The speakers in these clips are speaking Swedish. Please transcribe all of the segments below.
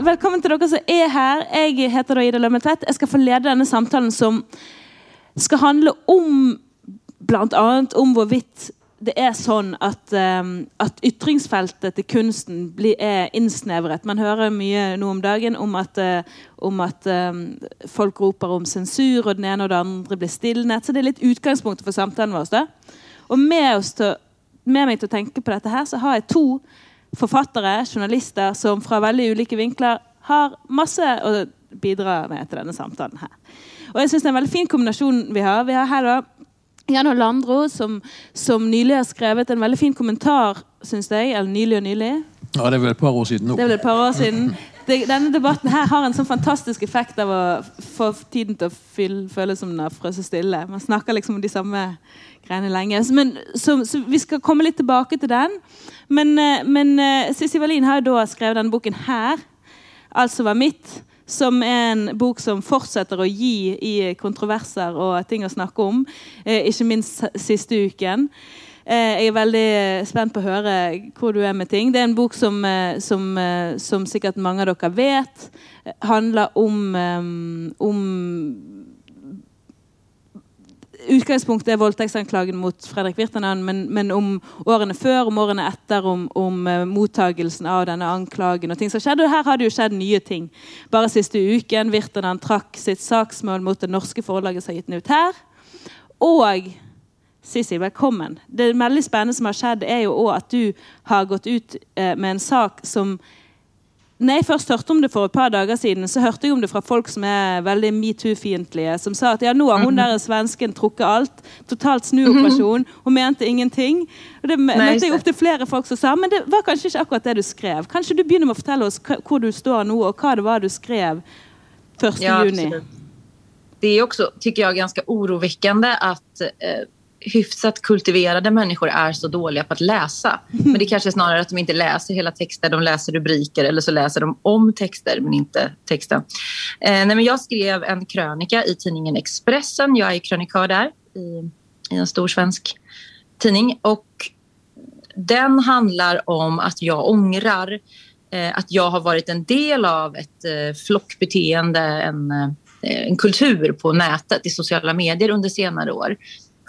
Velkommen til dere som er her. Jeg heter da Ida Lømmetvedt. Jeg skal få lede denne samtalen som skal handle om bl.a. om hvorvidt det er sånn at, um, at ytringsfeltet til kunsten blir, er innsnevret. Man hører mye nå om dagen om at, uh, om at um, folk roper om sensur, og den ene og den andre blir stilnet. Så det er litt utgangspunktet for samtalen vår. Da. Og med, oss til, med meg til å tenke på dette her, så har jeg to forfattere, journalister, som fra veldig ulike vinkler har masse å bidra med til denne samtalen her. Og jeg synes det er en veldig fin kombinasjon vi har. Vi har her da Jan Landro, som, som, nylig har skrevet en veldig fin kommentar, syns jeg. Eller nylig og nylig. Ja, det er vel et par år siden nå. Det er vel et par år siden. Denne debatten her har en sånn fantastisk effekt av å få tiden til å føles som den har frøst stille. Man snakker liksom om de samme greiene lenge. Men, så, så vi skal komme litt tilbake til den. Men, eh, men eh, Sissi Wallin har jo da skrevet denne boken her. Altså var mitt som er en bok som fortsetter å gi i kontroverser og ting å snakke om. Eh, ikke minst siste uken. Eh, jag jeg er veldig spent på å høre hvor du er med ting. Det er en bok som, som, som sikkert mange av dere vet, handler om, om utgangspunktet er voldtektsanklagen mot Fredrik Virtanen, men, men, om årene før, om årene etter, om, om uh, mottagelsen av denne anklagen. og ting som skjedde. Og her har det jo skjedd nye ting. Bare siste uken Virtanen trakk sitt saksmål mot det norske forlaget som har gitt den ut her. Og Sissy, velkommen. Det veldig spennende som har skjedd, er jo òg at du har gått ut uh, med en sak som når jeg først hørte om det for et par dager siden, så hørte jeg om det fra folk som er veldig metoo-fiendtlige. Som sa at ja, nå har hun mhm. der svensken trukket alt. Totalt snuoperasjon. Hun mente ingenting. Og det møtte jeg opp til flere folk som sa men det var kanskje ikke akkurat det du skrev. Kanskje du begynner med å fortelle oss hvor du står nå, og hva det var du skrev 1. Ja, juni. Det är också, tycker jag, ganska oroväckande att eh, hyfsat kultiverade människor är så dåliga på att läsa. Men det kanske är snarare att de inte läser hela texter, de läser rubriker eller så läser de om texter men inte texten. Eh, nej, men jag skrev en krönika i tidningen Expressen. Jag är krönikör där i, i en stor svensk tidning. Och den handlar om att jag ångrar eh, att jag har varit en del av ett eh, flockbeteende, en, eh, en kultur på nätet i sociala medier under senare år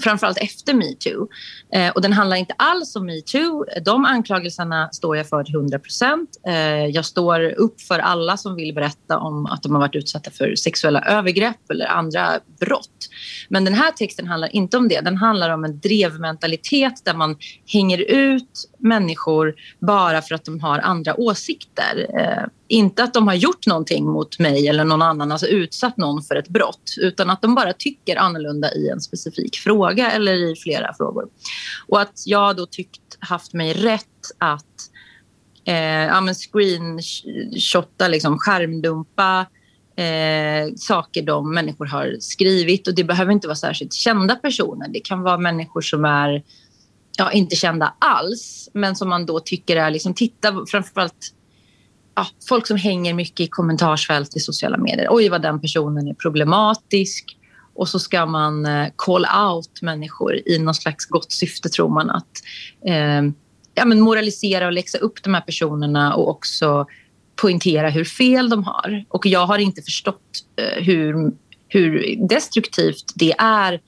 framförallt efter metoo. Eh, och den handlar inte alls om metoo. De anklagelserna står jag för till 100 procent. Eh, jag står upp för alla som vill berätta om att de har varit utsatta för sexuella övergrepp eller andra brott. Men den här texten handlar inte om det. Den handlar om en drevmentalitet där man hänger ut människor bara för att de har andra åsikter. Eh, inte att de har gjort någonting mot mig eller någon annan, alltså utsatt någon för ett brott, utan att de bara tycker annorlunda i en specifik fråga eller i flera frågor. Och att jag då tyckt haft mig rätt att eh, ja, men screenshotta, liksom, skärmdumpa eh, saker de människor har skrivit. Och det behöver inte vara särskilt kända personer. Det kan vara människor som är ja, inte kända alls, men som man då tycker är... Liksom, titta, framförallt ja, folk som hänger mycket i kommentarsfält i sociala medier. Oj, vad den personen är problematisk. Och så ska man eh, call out människor i någon slags gott syfte, tror man. att eh, ja, men Moralisera och läxa upp de här personerna och också poängtera hur fel de har. Och jag har inte förstått eh, hur, hur destruktivt det är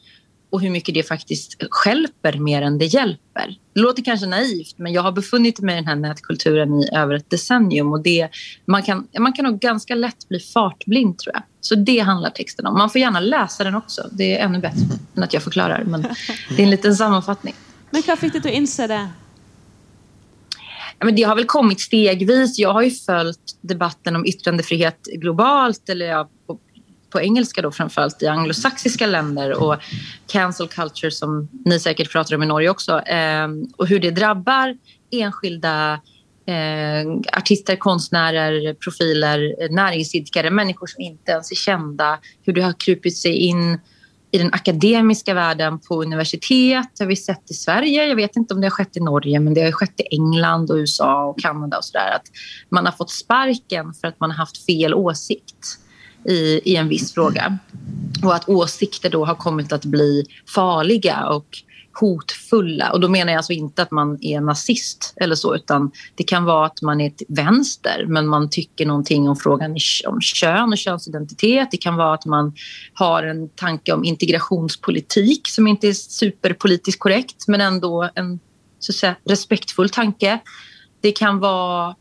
och hur mycket det faktiskt skälper mer än det hjälper. Det låter kanske naivt, men jag har befunnit mig i den här nätkulturen i över ett decennium och det, man, kan, man kan nog ganska lätt bli fartblind tror jag. Så det handlar texten om. Man får gärna läsa den också. Det är ännu bättre än att jag förklarar, men det är en liten sammanfattning. Men vad fick dig att inse det? Men det har väl kommit stegvis. Jag har ju följt debatten om yttrandefrihet globalt eller ja, på, engelska då framförallt i anglosaxiska länder och cancel culture som ni säkert pratar om i Norge också eh, och hur det drabbar enskilda eh, artister, konstnärer, profiler, näringsidkare, människor som inte ens är kända, hur det har krupit sig in i den akademiska världen på universitet har vi sett i Sverige. Jag vet inte om det har skett i Norge, men det har skett i England och USA och Kanada och sådär. Att man har fått sparken för att man har haft fel åsikt i, i en viss fråga. Och att åsikter då har kommit att bli farliga och hotfulla. Och då menar jag alltså inte att man är nazist eller så, utan det kan vara att man är till vänster, men man tycker någonting om frågan om kön och könsidentitet. Det kan vara att man har en tanke om integrationspolitik som inte är superpolitiskt korrekt, men ändå en så att säga, respektfull tanke. Det kan vara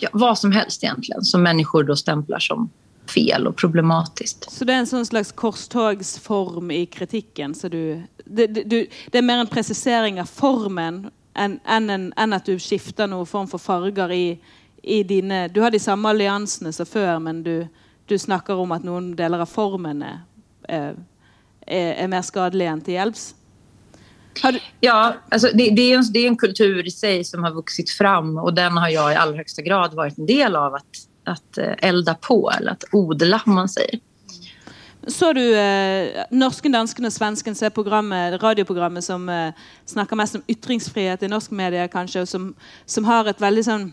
ja, vad som helst egentligen som människor då stämplar som fel och problematiskt. Så det är en sån slags korstågsform i kritiken? Så du, det, du, det är mer en precisering av formen än, än, än att du skiftar någon form för färger i, i dina... Du har de samma allianserna som förr, men du, du snackar om att någon delar av formen är, är, är mer skadliga än till hjälps? Du... Ja, alltså det, det, är en, det är en kultur i sig som har vuxit fram och den har jag i allra högsta grad varit en del av att, att eh, elda på eller att odla om man säger. Så du eh, norsken, dansken och svensken ser programmet, radioprogrammet som eh, snackar mest om ytringsfrihet i norsk media kanske och som, som har ett väldigt sån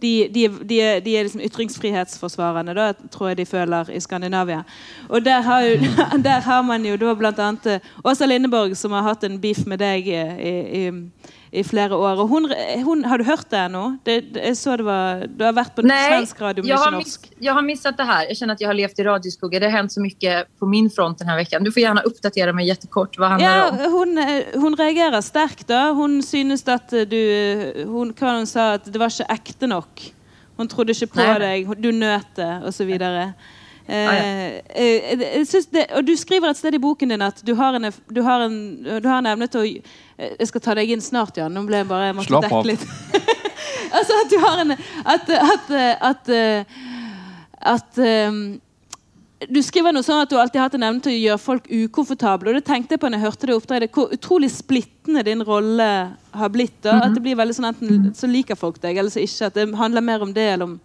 de, de, de, de, är liksom ytringsfrihetsforsvarerne, da, tror jag de føler, i Skandinavia. Och där har, ju, där har man ju då bland annat eh, Åsa Lindeborg, som har haft en beef med deg eh, i, i, i flera år. Och hon, hon, har du hört det nu? Det, det, är så det var, du har varit på Nej, svensk radio jag har, miss, jag har missat det här. Jag känner att jag har levt i radioskugga. Det har hänt så mycket på min front den här veckan. Du får gärna uppdatera mig jättekort. Vad handlar ja, om? Hon, hon reagerar starkt. Då. Hon synes att du... Hon, hon sa att det var inte äkta nog. Hon trodde inte på Nej. dig. Du nöt det och så vidare. Ja. Eh, eh, det, och du skriver ett ställe i boken din att du har en, du har en, du har en ämne till att, jag ska ta dig in snart Jan, nu blev jag bara, jag måste Slapp av. alltså att du har en, att, att, att, att, att um, du skriver noe sånn at du alltid har hatt en evne til å gjøre folk ukomfortable. og det tenkte jeg på når jeg hørte det oppdraget, Hvor utrolig splittende din rolle har blitt. da, At det blir veldig sånn Enten så liker folk deg, eller så ikke. At det handler mer om det om,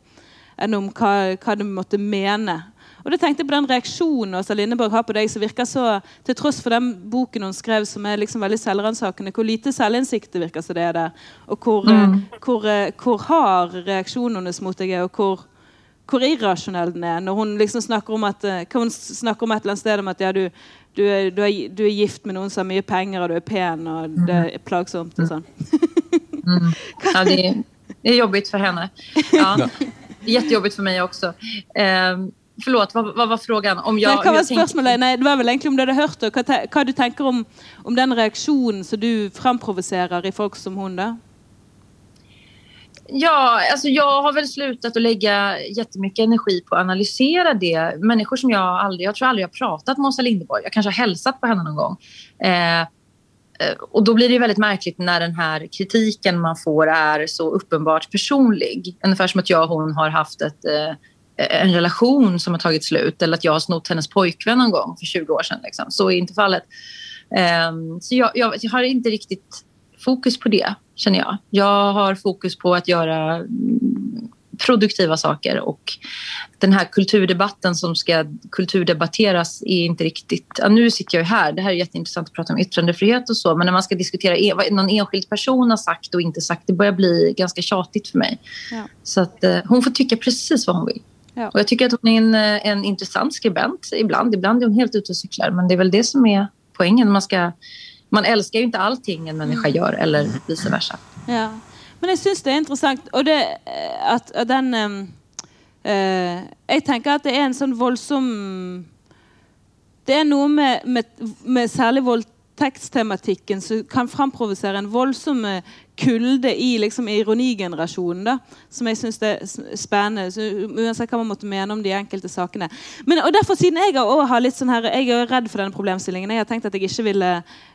enn om hva, hva du måtte mene. Og det tenkte jeg på den reaksjonen Åsa Lindeborg har på deg, som virker så Til tross for den boken hun skrev, som er liksom veldig selvransakende, hvor lite selvinnsikt det virker som det er der. Og hvor, mm. hvor, hvor hard reaksjonen hennes mot deg er, og hvor, hvor irrasjonell den er. Når hun liksom snakker om at hun snakker om et eller annet sted om at ja, du, du, er, du, er, du, er, gift med noen som har mye penger, og du er pen, og det er plagsomt og sånn. Mm. Ja, det är, det är jobbigt för henne. Ja. Jättejobbigt för mig också. Um, Förlåt, vad, vad var frågan? Om jag, Nej, var spørsmålet? Nei, det var vel egentlig om du hadde hørt det. Hva, hva du tenker om, om den reaktionen som du framprovocerar i folk som hon? Då? Ja, alltså jag har väl slutat att lägga jättemycket energi på att analysera det. Människor som jag aldrig, jag tror aldrig jag pratat med Åsa Linderborg. Jag kanske har hälsat på henne någon gång. Eh, eh, och då blir det väldigt märkligt när den här kritiken man får är så uppenbart personlig. Ungefär som att jag och hon har haft ett eh, en relation som har tagit slut eller att jag har snott hennes pojkvän någon gång för 20 år sedan. Liksom. Så är inte fallet. Um, så jag, jag, jag, har inte riktigt fokus på det, känner jag. Jag har fokus på att göra mm, produktiva saker och den här kulturdebatten som ska kulturdebatteras är inte riktigt... Ja, nu sitter jag här, det här är jätteintressant att prata om yttrandefrihet och så, men när man ska diskutera e, vad någon enskild person har sagt och inte sagt, det börjar bli ganska tjatigt för mig. Ja. Så att eh, hon får tycka precis vad hon vill. Ja. Och jag tycker att hon är en, eh, en intressant skribent ibland. Ibland är hon helt ute och cyklar. Men det är väl det som är poängen. Man, ska, man älskar ju inte allting en människa mm. gör eller vice versa. Ja. Men jag syns det är intressant. Och det, eh, att, att den... Uh, jag tänker att det är en sån våldsam... Det är något med, med, med särskilt våldtäktstematiken som kan framprovocera en våldsam kulde i liksom, ironigenerasjonen, da, som jeg syns er spennende. Så, uansett hva man måtte mene om de enkelte sakene. Men, og derfor, siden Jeg har litt sånn her, jeg er redd for denne problemstillingen. Jeg har tenkt at jeg ikke ville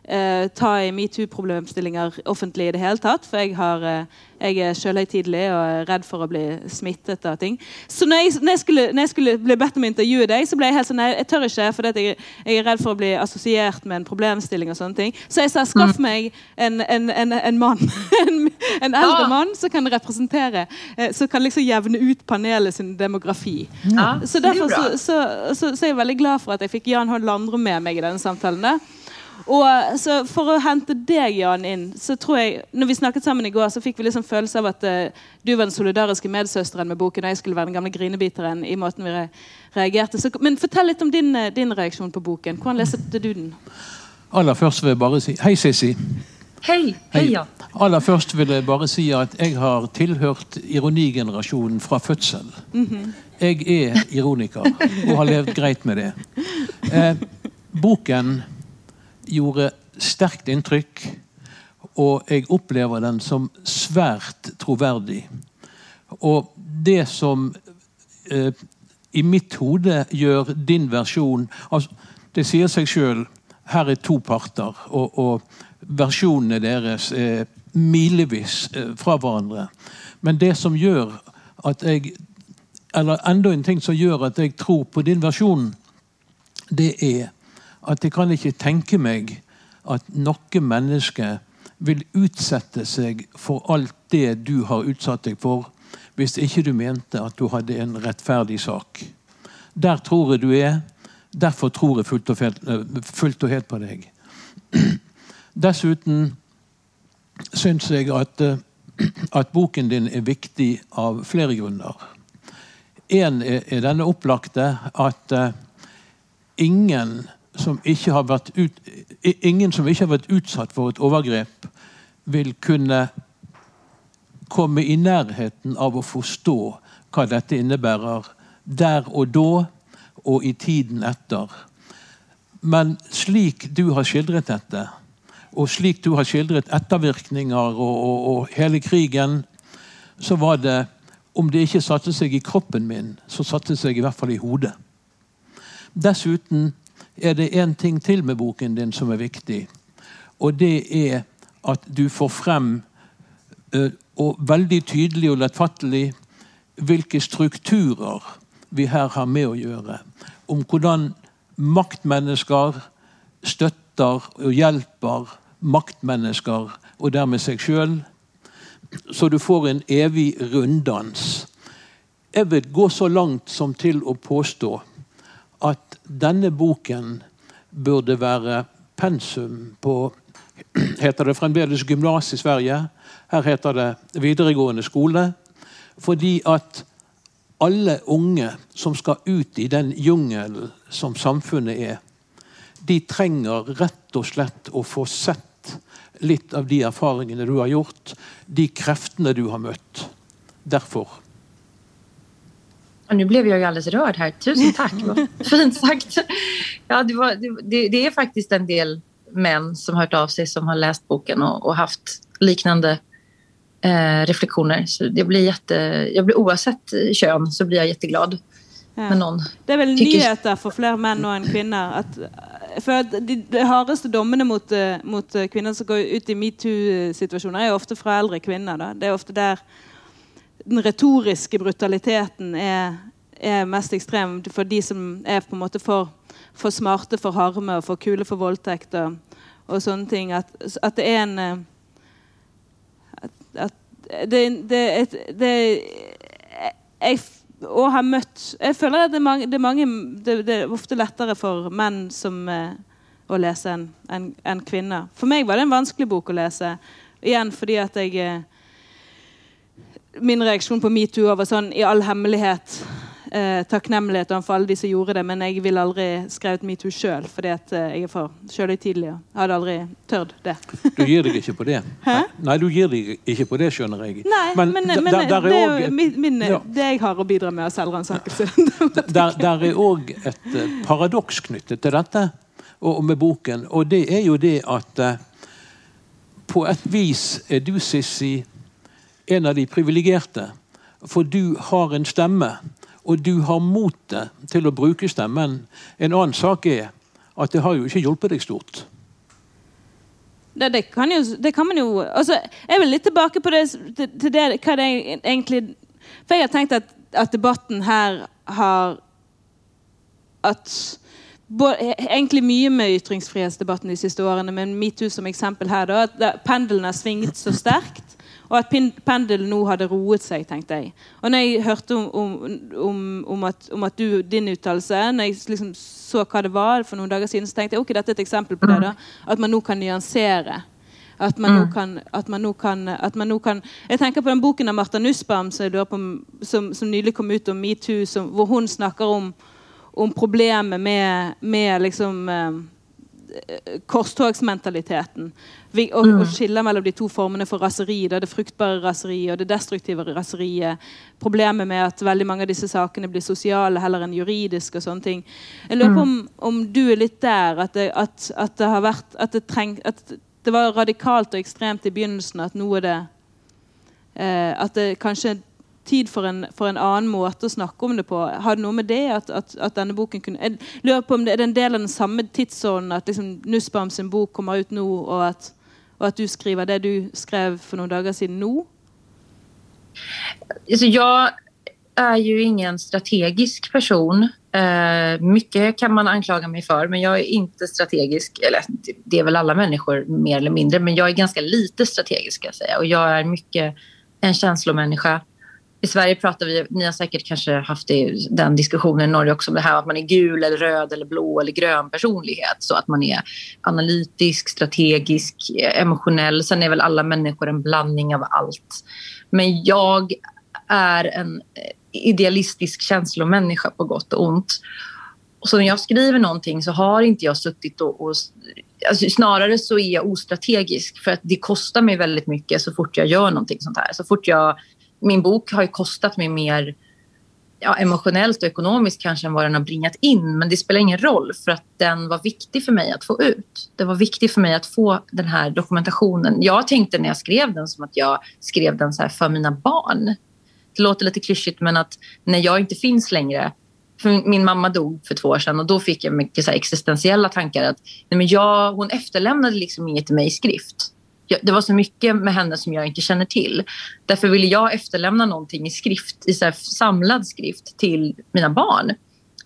eh, ta i metoo-problemstillinger offentlig i det hele tatt. For jeg, har, eh, jeg er selvhøytidelig og er redd for å bli smittet av ting. Så når jeg, når jeg, skulle, når jeg skulle, bli bedt om å intervjue deg, så ble jeg helt sånn Nei, jeg tør ikke, for jeg, jeg, er redd for å bli assosiert med en problemstilling. og sånne ting. Så jeg sa skaff mm. meg en, en, en, en mann en, en äldre ja. man som kan representera, eh, som kan liksom jävna ut panelen sin demografi. Ja, så därför så, så, så, så, är jag väldigt glad för att jag fick Jan H. Landro med mig i den samtalen. Och så för att hämta dig Jan in, så tror jag, när vi snackade samman igår så fick vi liksom känslan av att uh, du var den solidariska medsystern med boken och jag skulle vara den gamla grinebitaren i måten vi reagerade. Så, men berätta lite om din, din reaktion på boken. Hur läste du den? Aller først vil jeg bare si Hei, Sissi. Hej, hej Jan. Aller først vil jeg bare si at jeg har tilhørt ironigenerasjonen fra fødsel. Jeg er ironiker og har levd greit med det. Eh, boken gjorde sterkt inntrykk, og jeg opplever den som svært troverdig. Og det som eh, i mitt hode gjør din versjon altså, Det sier seg sjøl. Her er to parter, og, og versjonene deres eh, milevis eh, fra hverandre. Men det som gjør at jeg Eller enda en ting som gjør at jeg tror på din versjon, det er at jeg kan ikke tenke meg at noe menneske vil utsette seg for alt det du har utsatt deg for, hvis ikke du mente at du hadde en rettferdig sak. Der tror jeg du er. Derfor tror jeg fullt og, eh, fullt og helt på deg. Dessuten syns jeg at, eh, at boken din er viktig av flere grunner. Én er, den denne opplagte at eh, ingen som ikke har vært ut, ingen som ikke har vært utsatt for et overgrep, vil kunne komme i nærheten av å forstå hva dette innebærer der og da og i tiden etter. Men slik du har skildret dette, og slik du har skildret ettervirkninger og, og, og hele krigen, så var det om det ikke satte seg i kroppen min, så satte det seg i hvert fall i hodet. Dessuten er det én ting til med boken din som er viktig. Og det er at du får frem, uh, og veldig tydelig og lettfattelig, hvilke strukturer vi her har med å gjøre. Om hvordan maktmennesker støtter og hjelper maktmennesker, og dermed seg sjøl så du får en evig runddans. Jeg vil gå så langt som til å påstå at denne boken burde være pensum på Heter det fremdeles gymnas i Sverige? Her heter det videregående skole. Fordi at alle unge som skal ut i den jungelen som samfunnet er, de trenger rett og slett å få sett litt av de erfaringene du har gjort, de kreftene du har møtt. Derfor. Nu blev jag ju alldeles rörd här. Tusen tack. Fint sagt. Ja, det, var, det, det, är faktiskt en del män som har hört av sig som har läst boken och, och haft liknande eh, reflektioner. Så det blir jätte, jag blir, oavsett kön så blir jag jätteglad. Ja. Någon det är väl nyheter för fler män och än kvinnor att for de, de hardeste dommene mot, eh, mot, kvinner som går ut i metoo-situasjoner, er ofta ofte fra eldre kvinner. Da. Det er ofte der den retoriske brutaliteten er, er, mest ekstrem for de som er på en måte for, for smarte for harme og for kule for voldtekt og, og sånne ting. At, at, det er en eh, At, det, det, det, det, jeg og har møtt Jeg føler at det er, mange, det er, mange, det, det er ofte lettere for menn som, eh, å lese enn en, en kvinner. For meg var det en vanskelig bok å lese. Igjen fordi at jeg eh, Min reaksjon på metoo var sånn i all hemmelighet eh, takknemlighet overfor alle de som gjorde det, men jeg ville aldri skrevet metoo sjøl, fordi at eh, jeg er for sjølhøytidelig. Jeg hadde aldri tørt det. du gir deg ikke på det? Hæ? Nei, du gir deg ikke på det, skjønner jeg. Nei, men, men, men der, der det er jo min, min, ja. det jeg har å bidra med av selvransakelse. der, der er òg et uh, paradoks knyttet til dette, og, og, med boken, og det er jo det at uh, på et vis er du, Sissi, en av de privilegerte. For du har en stemme og du har motet til å bruke stemmen. En annen sak er at det har jo ikke hjulpet deg stort. Det, det, kan, jo, det kan man jo altså, Jeg vil litt tilbake på det, til, til det hva det egentlig For jeg har tenkt at, at debatten her har At både, egentlig mye med ytringsfrihetsdebatten de siste årene, men metoo som eksempel her, da, at pendelen har svängt så sterkt og at pendelen nå hadde roet seg, tenkte jeg. Og når jeg hørte om, om, om at, om at du, din uttalelse, når jeg liksom så hva det var for noen dager siden, så tenkte jeg ok, dette er et eksempel på det. da, At man nå kan nyansere. At man, mm. kan, at man kan, at man nå kan Jeg tenker på den boken av Martha Nussbaum som, som, som nylig kom ut om metoo, hvor hun snakker om, om problemet med, med liksom eh, korstogsmentaliteten. Og, Mm. skille mellom de to formene for raseri. Da, det fruktbare raseriet og det destruktive raseriet. Problemet med at veldig mange av disse sakene blir sosiale heller enn juridiske. og sånne ting. Jeg lurer på om, om du er litt der, at det, at, at det har vært at det, treng, at det var radikalt og ekstremt i begynnelsen, at nå er det eh, At det kanskje tid for en, for en annen måte å snakke om det på. Har det noe med det at, at, at denne boken kunne Jeg lurer på om det er en del av den samme tidsånden at liksom Nussbaum sin bok kommer ut nå, og at, og at du skriver det du skrev for noen dager siden nå? Så jag är ju ingen strategisk person. Eh, mycket kan man anklaga mig för, men jag är inte strategisk. Eller det är väl alla människor mer eller mindre, men jag är ganska lite strategisk ska jag säga. Och jag är mycket en känslomänniska. I Sverige pratar vi, ni har säkert kanske haft det, den diskussionen i Norge också, om det här att man är gul eller röd eller blå eller grön personlighet. Så att man är analytisk, strategisk, emotionell. Sen är väl alla människor en blandning av allt. Men jag är en idealistisk känslomänniska på gott och ont. Så när jag skriver någonting så har inte jag suttit och... och alltså snarare så är jag ostrategisk för att det kostar mig väldigt mycket så fort jag gör någonting sånt här. Så fort jag, min bok har ju kostat mig mer ja, emotionellt och ekonomiskt kanske än vad den har bringat in. Men det spelar ingen roll för att den var viktig för mig att få ut. Det var viktigt för mig att få den här dokumentationen. Jag tänkte när jag skrev den som att jag skrev den så här för mina barn. Det låter lite klyschigt men att när jag inte finns längre för min mamma dog för två år sedan och då fick jag mycket så existentiella tankar. att nej men jag, Hon efterlämnade liksom inget till mig i skrift. Det var så mycket med henne som jag inte känner till. Därför ville jag efterlämna någonting i skrift, i så samlad skrift till mina barn.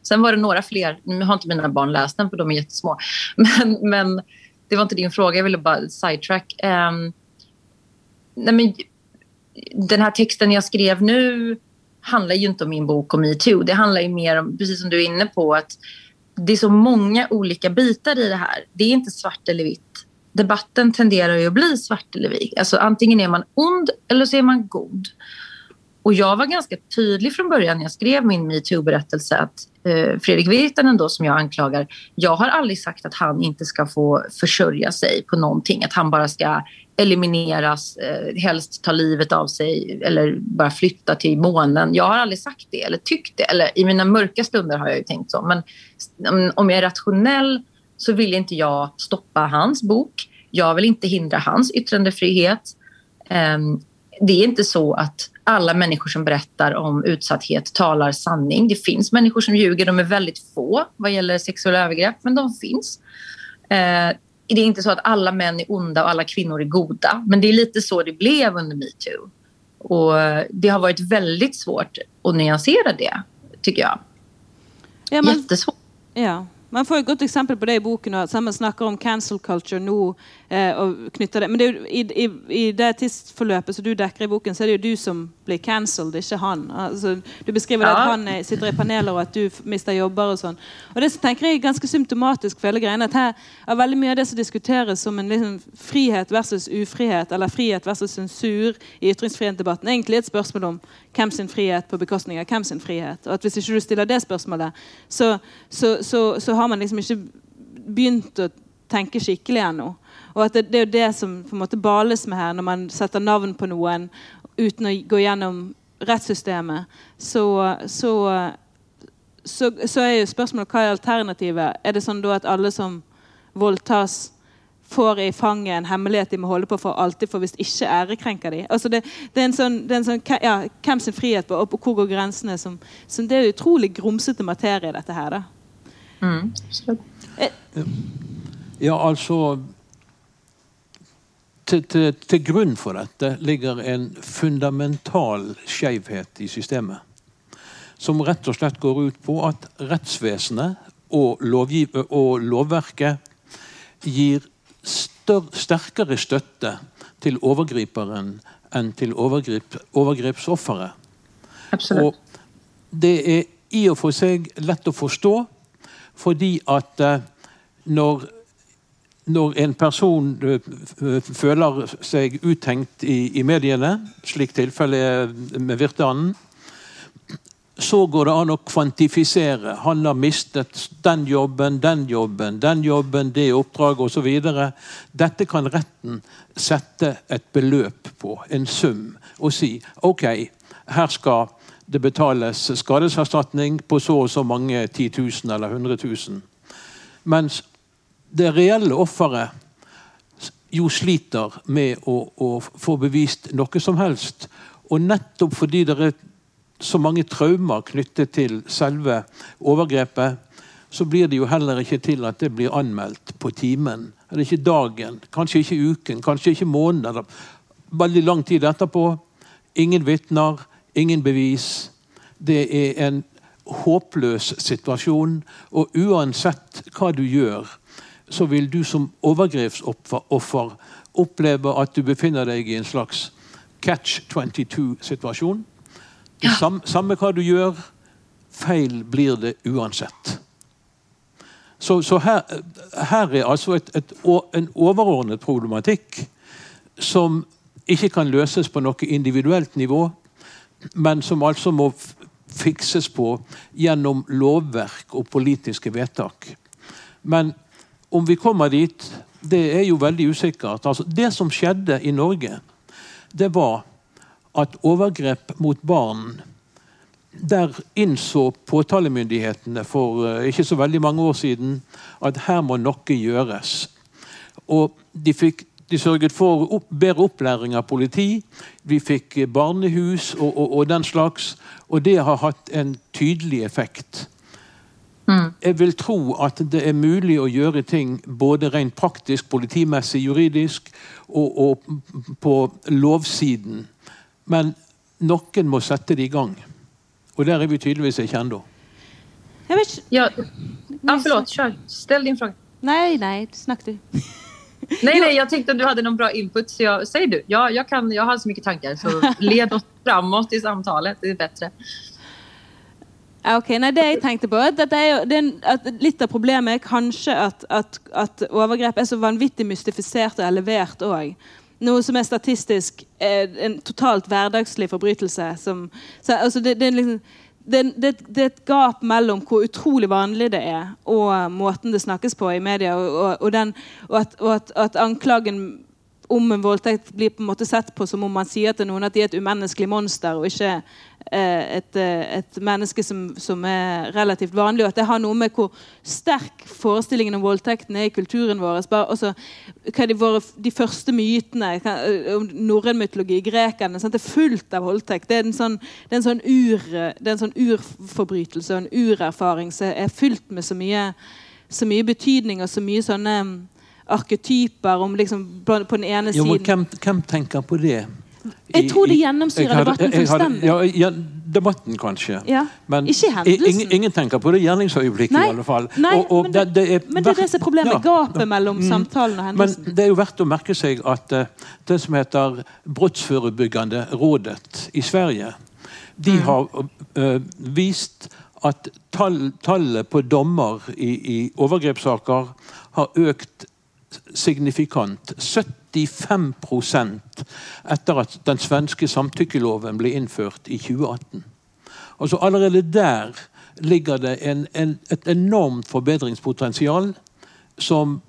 Sen var det några fler, nu har inte mina barn läst den för de är jättesmå. Men, men det var inte din fråga, jag ville bara sidetrack. Um, nej men, den här texten jag skrev nu handlar ju inte om min bok om metoo. Det handlar ju mer om, precis som du är inne på, att det är så många olika bitar i det här. Det är inte svart eller vitt. Debatten tenderar ju att bli svart eller vit. Alltså antingen är man ond eller så är man god. Och jag var ganska tydlig från början när jag skrev min metoo-berättelse att eh, Fredrik Virtanen då som jag anklagar, jag har aldrig sagt att han inte ska få försörja sig på någonting. Att han bara ska elimineras, eh, helst ta livet av sig eller bara flytta till månen. Jag har aldrig sagt det eller tyckt det. Eller i mina mörka stunder har jag ju tänkt så. Men om jag är rationell så vill inte jag stoppa hans bok. Jag vill inte hindra hans yttrandefrihet. Um, det är inte så att alla människor som berättar om utsatthet talar sanning. Det finns människor som ljuger. De är väldigt få vad gäller sexuella övergrepp, men de finns. Eh, det är inte så att alla män är onda och alla kvinnor är goda. Men det är lite så det blev under metoo. Och det har varit väldigt svårt att nyansera det, tycker jag. Ja, men, Jättesvårt. Ja. Man får et godt eksempel på det i boken. og Man snakker om cancel culture nå. Eh, og knytter det. Men det jo, i, i, i, det tidsforløpet som du dekker i boken, så er det jo du som blir cancelled, ikke han. Altså, du beskriver ja. at han er, sitter i paneler, og at du mister jobber og sånn. Og det tenker jeg er ganske symptomatisk for hele greien. At her er veldig mye av det som diskuteres som en liksom, frihet versus ufrihet, eller frihet versus sensur i ytringsfrihetsdebatten, egentlig et spørsmål om hvem sin frihet på bekostning av hvem sin frihet. Og at hvis ikke du stiller det spørsmålet, så, så, så, så har man liksom ikke begynt å tenke skikkelig ennå. Og at det, det, er jo det som på en måte bales med her, når man setter navn på noen uten å gå gjennom rettssystemet, så, så, så, så er jo spørsmålet hva er alternativet? Er det sånn da at alle som voldtas, får i fanget en hemmelighet de må holde på for alltid, for hvis ikke ærekrenker de. Altså det, det, er en sånn, det er en sånn ja, Hvem sin frihet på, og hvor går grensene? Som, som det er utrolig grumsete materie, dette her. da. Mm. Ja, altså til, til, til, grunn for dette ligger en fundamental skjevhet i systemet. Som rett og slett går ut på at rettsvesenet og, og lovverket gir større, sterkere støtte til overgriperen enn til overgrip, overgrepsofferet. Og det er i og for seg lett å forstå, fordi at eh, når når en person eh, føler seg uthengt i, i mediene, slik tilfellet er med Virtanen, så går det an å kvantifisere. Han har mistet den jobben, den jobben, den jobben, det oppdraget osv. Dette kan retten sette et beløp på, en sum, og si ok, her skal det betales skadeserstatning på så og så mange 10 000 eller 100 000. Mens det reelle offeret jo sliter med å, å, få bevist noe som helst. Og nettopp fordi det er så mange traumer knyttet til selve overgrepet, så blir det jo heller ikke til at det blir anmeldt på timen. Eller ikke dagen, kanskje ikke uken, kanskje ikke måneden. Veldig lang tid etterpå. Ingen vitner, ingen bevis. Det er en håpløs situasjon. Og uansett hva du gjør, så vil du som overgrepsoffer oppleve at du befinner deg i en slags catch 22-situasjon. Ja. Sam, samme hva du gjør, feil blir det uansett. Så, så her, her, er altså et, et, en overordnet problematikk som ikke kan løses på noe individuelt nivå, men som altså må fikses på gjennom lovverk og politiske vedtak. Men om vi kommer dit, det er jo veldig usikkert. Altså, det som skjedde i Norge, det var at overgrep mot barn Der innså påtalemyndighetene for uh, ikke så veldig mange år siden at her må noe gjøres. Og de, fikk, de sørget for opp, bedre opplæring av politi. Vi fikk barnehus og, og, og, den slags. Og det har hatt en tydelig effekt. Mm. Jeg vil tro at det er mulig å gjøre ting både rent praktisk, politimessig, juridisk og, og på lovsiden men noen må sette det i gang. Og der er vi tydeligvis ikke ennå. Ja, ja, förlåt, kör. Ställ din fråga. Nej, nej, snakk du. Nej, nej, jag tänkte att du hade någon bra input. Så jag, säg du. Ja, jag, kan, jag har så mycket tankar. Så led oss framåt i samtalet. Det är bättre. Ok, nei, det jeg tenkte på, det er jo, det er at Litt av problemet er kanskje at, at, at overgrep er så vanvittig mystifisert og elevert òg noe som er statistisk er en totalt hverdagslig forbrytelse. Som, så, altså det, det, er liksom, det, det, det, er et gap mellom hvor utrolig vanlig det er, og måten det snakkes på i media. Og, og, og, den, og at, at, at, anklagen om en voldtekt blir på en måte sett på som om man sier til noen at de er et umenneskelig monster, og ikke eh, et, et, eh, menneske som, som, er relativt vanlig. Og at det har noe med hvor sterk forestillingen om voldtekten er i kulturen vår. Bare, også, hva de, våre, de første mytene eh, om norrøn mytologi, grekerne. Sant? Det er fullt av voldtekt. Det er en sånn, det er en sånn, ur, det er en sånn urforbrytelse og en urerfaring som er fylt med så mye, så mye betydning og så mye sånne eh, arketyper om liksom, på, den ene siden. Jo, hvem, hvem, tenker på det? Jeg tror det gjennomsyrer debatten fullstendig. Ja, ja, debatten kanskje. Ja. Men ikke hendelsen. Ingen, ingen, tenker på det gjerningsøyeblikket i alle fall. Nei, og, og men, det, det er, men, det, er det som er problemet. Ja, gapet mellom mm, samtalen og hendelsen. Men det er jo verdt å merke seg at uh, det som heter Brottsforebyggende rådet i Sverige, de mm. har uh, vist at tall, tallet på dommer i, i overgrepssaker har økt signifikant. 75 etter at den svenske samtykkeloven ble innført i 2018. Altså Allerede der ligger det en, en, et enormt forbedringspotensial som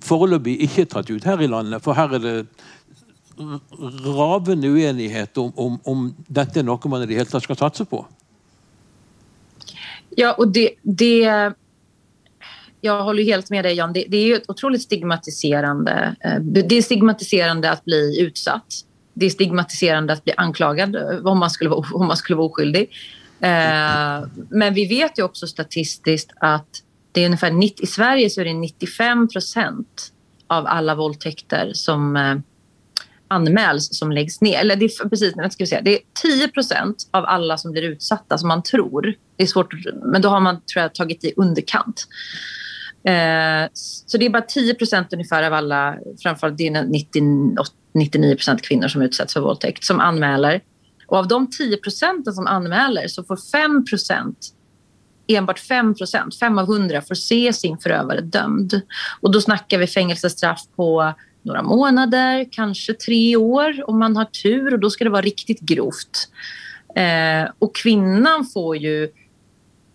foreløpig ikke er tatt ut her i landet. For her er det ravende uenighet om, om, om dette er noe man i det hele tatt skal satse på. Ja, och det, det jag håller helt med dig Jan. Det, det är ju ett otroligt stigmatiserande. Eh, det är stigmatiserande att bli utsatt. Det är stigmatiserande att bli anklagad eh, om man skulle vara, om man skulle vara oskyldig. Eh, men vi vet ju också statistiskt att det är ungefär 90, i Sverige så är det 95 procent av alla våldtäkter som anmäls som läggs ner. Eller det är, precis, ska säga, det är 10 procent av alla som blir utsatta som man tror. Det är svårt, men då har man tror jag, tagit i underkant. Eh, så det är bara 10 procent ungefär av alla, framförallt det är 99 procent kvinnor som utsätts för våldtäkt, som anmäler. Och av de 10 procenten som anmäler så får 5 procent enbart 5 procent, 5 av 100, får se sin förövare dömd. Och då snackar vi fängelsestraff på några månader, kanske tre år om man har tur och då ska det vara riktigt grovt. Eh, och kvinnan får ju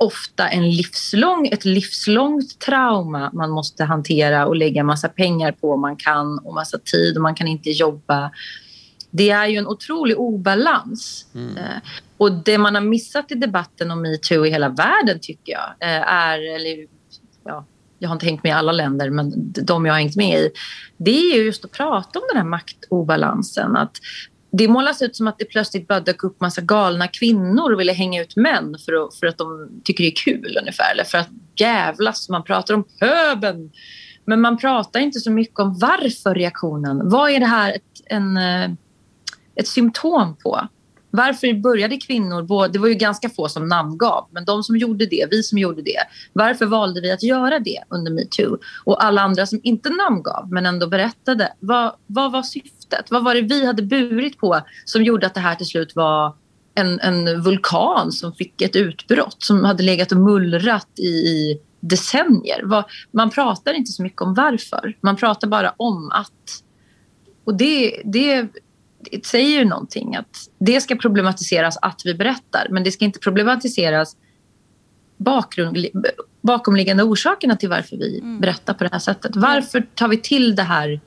ofta en livslång, ett livslångt trauma man måste hantera och lägga massa pengar på man kan och massa tid och man kan inte jobba. Det är ju en otrolig obalans. Mm. Eh, och det man har missat i debatten om metoo i hela världen tycker jag eh, är, eller ja, jag har inte hängt med i alla länder, men de jag har hängt med i, det är just att prata om den här maktobalansen. Att det målas ut som att det plötsligt bara dök upp massa galna kvinnor och ville hänga ut män för att, för att de tycker det är kul ungefär. Eller för att jävlas. Man pratar om pöben. Men man pratar inte så mycket om varför reaktionen. Vad är det här ett, en, eh, ett symptom på? Varför började kvinnor, det var ju ganska få som namngav, men de som gjorde det, vi som gjorde det, varför valde vi att göra det under metoo? Och alla andra som inte namngav men ändå berättade, vad, vad var syftet? Vad var det vi hade burit på som gjorde att det här till slut var en, en vulkan som fick ett utbrott som hade legat och mullrat i, i decennier? Man pratar inte så mycket om varför, man pratar bara om att. Och det, det det säger ju någonting att det ska problematiseras att vi berättar men det ska inte problematiseras bakgrund, bakomliggande orsakerna till varför vi mm. berättar på det här sättet. Varför tar vi till det här,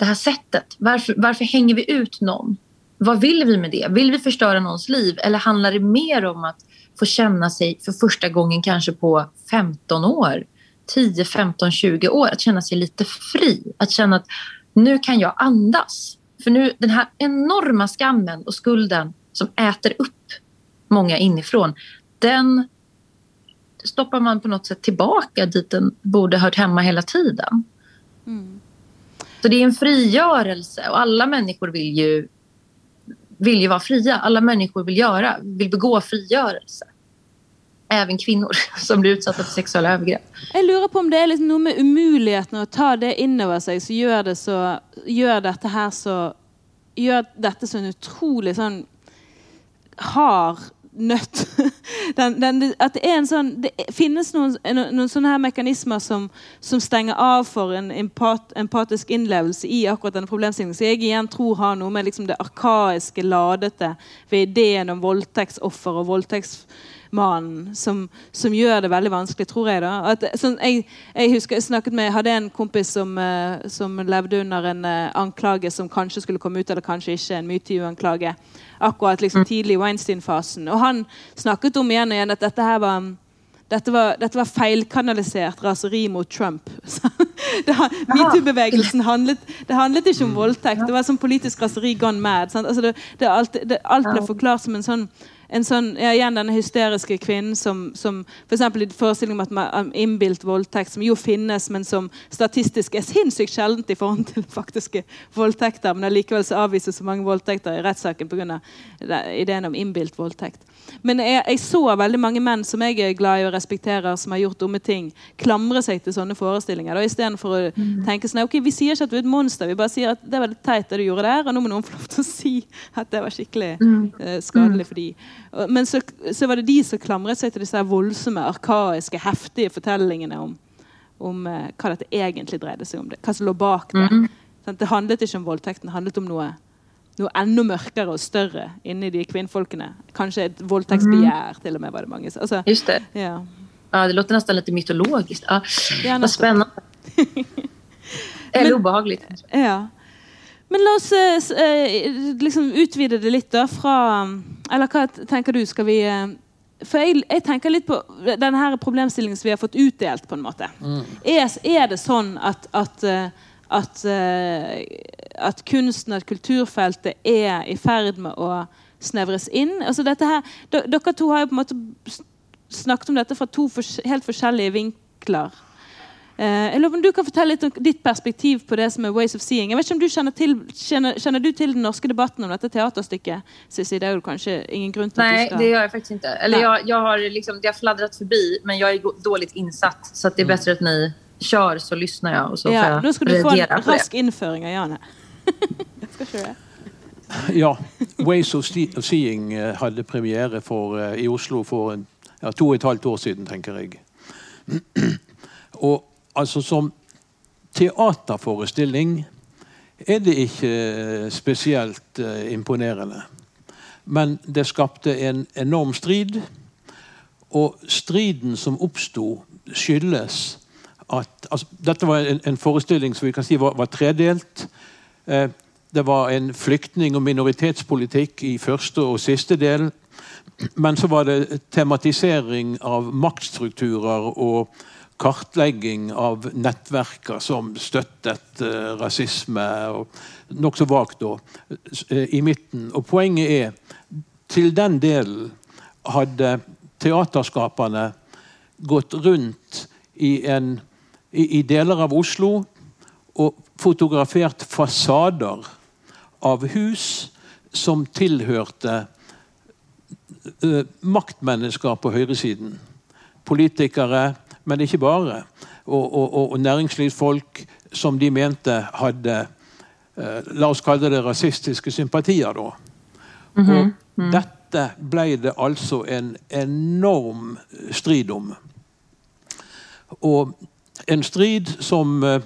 det här sättet? Varför, varför hänger vi ut någon? Vad vill vi med det? Vill vi förstöra någons liv eller handlar det mer om att få känna sig för första gången kanske på 15 år, 10, 15, 20 år, att känna sig lite fri. Att känna att nu kan jag andas. För nu den här enorma skammen och skulden som äter upp många inifrån, den stoppar man på något sätt tillbaka dit den borde hört hemma hela tiden. Mm. Så det är en frigörelse och alla människor vill ju, vill ju vara fria. Alla människor vill göra, vill begå frigörelse. Även kvinnor som blir utsatta för sexuella övergrepp. Jag lurer på om det är liksom något med omöjligheten att ta det in över sig så gör det så gör detta här så gör detta så en otrolig sån Har nött. Den, den, att det, är en sån, det finnes noen, noen sånne her mekanismer som, som stenger av for en empat, empatisk innlevelse i akkurat denne problemstillingen. Så jeg igjen tror har noe med liksom det arkaiske, ladete ved ideen om voldtektsoffer og voldtekts mannen som, som, gjør det veldig vanskelig, tror jeg. da. At, sånn, jeg, jeg, husker jeg snakket med, hadde en kompis som, uh, som levde under en uh, anklage som kanskje skulle komme ut, eller kanskje ikke, en metoo-anklage. Akkurat liksom, mm. tidlig i Weinstein-fasen. Og han snakket om igjen og igjen at dette her var dette var, dette var feilkanalisert raseri mot Trump. Metoo-bevegelsen handlet, det handlet ikke om mm. voldtekt. Det var sånn politisk raseri gone mad. Altså det, det, alt, det, alt ble forklart som en sånn en sånn, ja, igjen denne hysteriske kvinnen som, som f.eks. For i forestillingen om at um, innbilt voldtekt, som jo finnes, men som statistisk er sinnssykt sjeldent i forhold til faktiske voldtekter, men allikevel så avvises så mange voldtekter i rettssaken pga. ideen om innbilt voldtekt. Men jeg, jeg, så veldig mange menn som jeg er glad i og respekterer, som har gjort dumme ting, klamre seg til sånne forestillinger. Istedenfor å mm. tenke sånn ok, Vi sier ikke at du er et monster, vi bare sier at det var litt teit det du gjorde der, og nå må noen få lov til å si at det var skikkelig uh, skadelig for de. Men så, så, var det de som klamret seg til disse voldsomme, arkaiske, heftige fortellingene om, om uh, hva dette egentlig dreide seg om. det, Hva som lå bak det. Mm. Sånn, det handlet ikke om voldtekten, det handlet om noe, noe enda mørkere og større inni de kvinnfolkene. Kanskje et voldtektsbegjær, mm. til og med. var det mange. Altså, Just det. Ja. ja. det låter nästan lite mytologiskt. Ja, ja, Vad spännande. Eller obehagligt. Ja. Men la oss eh, eh, liksom utvide det litt, da. Fra Eller hva tenker du? Skal vi eh, For jeg, jeg tenker litt på denne her problemstillingen som vi har fått utdelt, på en måte. Mm. Er, er, det sånn at, at, at, at kunsten, at kulturfeltet, er i ferd med å snevres inn? Altså dette her, Dere to har jo på en måte snakket om dette fra to helt forskjellige vinkler. Eh, jeg lurer om Du kan fortelle litt om ditt perspektiv på det som er Ways of Seeing. Jeg vet ikke om du Kjenner, til, kjenner, kjenner du til den norske debatten om dette teaterstykket? Sissi, det är ju kanske ingen grund till Nej, det gör jag faktiskt inte. Eller jag, jag, har liksom, det har fladdrat förbi, men jag är dåligt insatt. Så det är mm. bättre att ni kör, så lyssnar jag. Och så ja, får jag då ska du få en rask införing av Janne. jag ska köra. Ja, Ways of Seeing eh, hade premiär för, eh, i Oslo för en, ja, två och ett halvt år sedan, tänker jag. och altså som teaterforestilling er det ikke spesielt uh, imponerende. Men det skapte en enorm strid. Og striden som oppsto, skyldes at altså, Dette var en, en, forestilling som vi kan si var, var tredelt. Eh, det var en flyktning- og minoritetspolitikk i første og siste del. Men så var det tematisering av maktstrukturer og kartlegging av nettverker som støttet eh, och rasisme. Nokså vagt da, eh, i midten. Og poenget er til den delen hadde teaterskaperne gått rundt i, en, i, i deler av Oslo og fotografert fasader av hus som tilhørte uh, maktmennesker på høyresiden. Politikere, men ikke bare. Og, og, og næringslivsfolk som de mente hadde eh, La oss kalle det rasistiske sympatier, da. Mm -hmm. Og mm. dette ble det altså en enorm strid om. Og en strid som eh,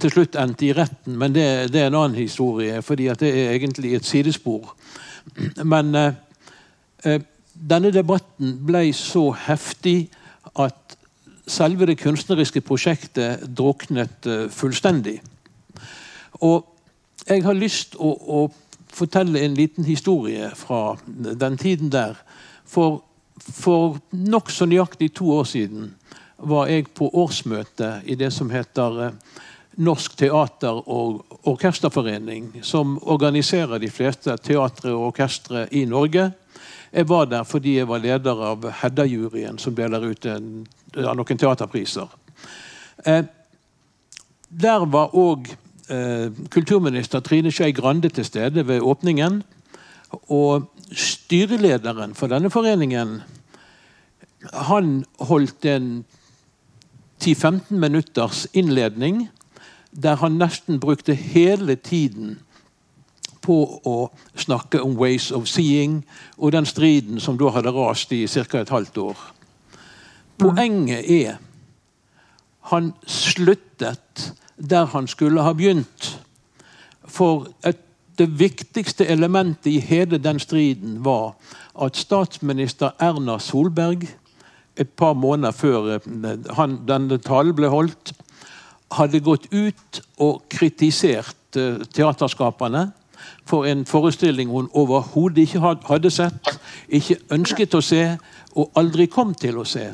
til slutt endte i retten, men det, det, er en annen historie, fordi det er egentlig et sidespor. Men eh, eh, denne debatten ble så heftig at selve det kunstneriske prosjektet druknet eh, fullstendig. Og jeg har lyst å, å, fortelle en liten historie fra den tiden der. For, for nokså nøyaktig to år siden var jag på årsmöte i det som heter eh, Norsk teater- och orkesterforening, som organiserar de flesta teatrar och orkestre i Norge. Jag var där för jag var ledare av Hedda-juryen, som delar ut en, noen teaterpriser. Eh, där var òg eh, kulturminister Trine Skei Grande til stede ved åpningen. Og styrelederen for denne han holdt en 10-15 minutters innledning der han nesten brukte hele tiden på å snakke om 'ways of seeing' og den striden som da hadde rast i ca. et halvt år. Poenget er han sluttet der han skulle ha begynt. For et, det viktigste elementet i hele den striden var at statsminister Erna Solberg et par måneder før eh, han, denne talen ble holdt, hadde gått ut og kritisert eh, teaterskaperne for en forestilling hun overhodet ikke hadde sett, ikke ønsket å se og aldri kom til å se.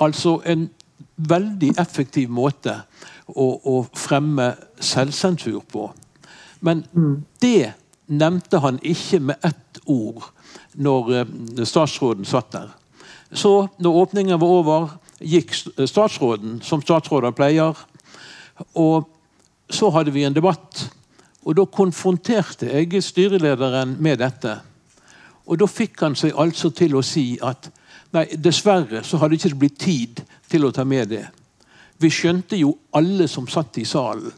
Altså en veldig effektiv måte å, å fremme selvsensur på. Men det nevnte han ikke med ett ord når eh, statsråden satt der. Så, når åpningen var over, gikk eh, statsråden, som statsråder pleier. Og så hadde vi en debatt og Da konfronterte jeg styrelederen med dette. Og Da fikk han seg altså til å si at nei, dessverre så hadde det inte blitt tid til å ta med det. Vi skjønte jo alle som satt i salen,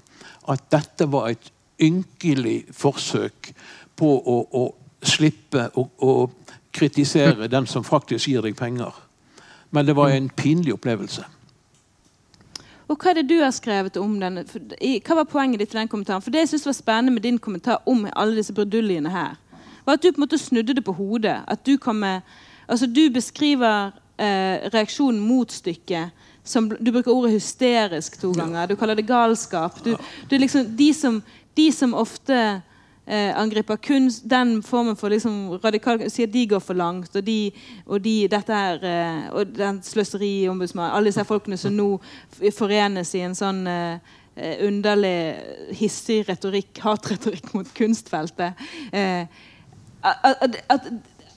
at dette var et ynkelig forsøk på å, å slippe å, å kritisere den som faktisk gir deg penger. Men det var en pinlig opplevelse. Og hva er det du har skrevet om den? Hva var poenget ditt til den kommentaren? For det jeg synes var spennende med din kommentar om alle disse brudulliene her, var at du på en måte snudde det på hodet. At du med Altså, du beskriver eh, reaksjonen mot stykket som Du bruker ordet hysterisk to ganger. Du kaller det galskap. Du, du liksom, de, som, de som ofte eh, angriper kun den formen for liksom radikal Sier de går for langt, og de, og de dette er, eh, og den sløseriombudsmannen Alle disse folkene som nå forenes i en sånn eh, eh, underlig hissig retorikk, hatretorikk mot kunstfeltet. Eh, at, at,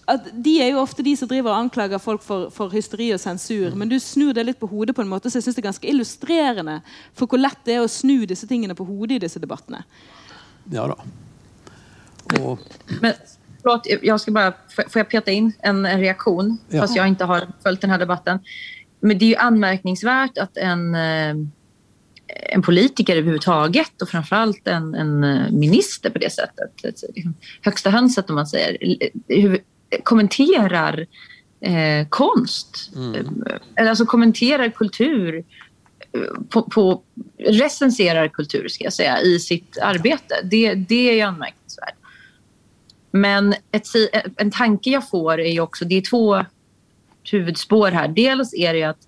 at, De er jo ofte de som driver og anklager folk for, for hysteri og sensur. Men du snur det litt på hodet på en måte, så jeg syns det er ganske illustrerende for hvor lett det er å snu disse tingene på hodet i disse debattene. Ja da. Och... Men, förlåt, jag ska bara, får jag peta in en, en reaktion? Ja. Fast jag inte har följt den här debatten. Men det är ju anmärkningsvärt att en, eh, en politiker överhuvudtaget och framförallt en, en eh, minister på det sättet, liksom, högsta hönset om man säger, kommenterar eh, konst. Mm. Eller alltså kommenterar kultur på, på, recenserar kultur ska jag säga, i sitt arbete. Det, det är ju anmärkningsvärt. Men ett, en tanke jag får är ju också, det är två huvudspår här. Dels är det att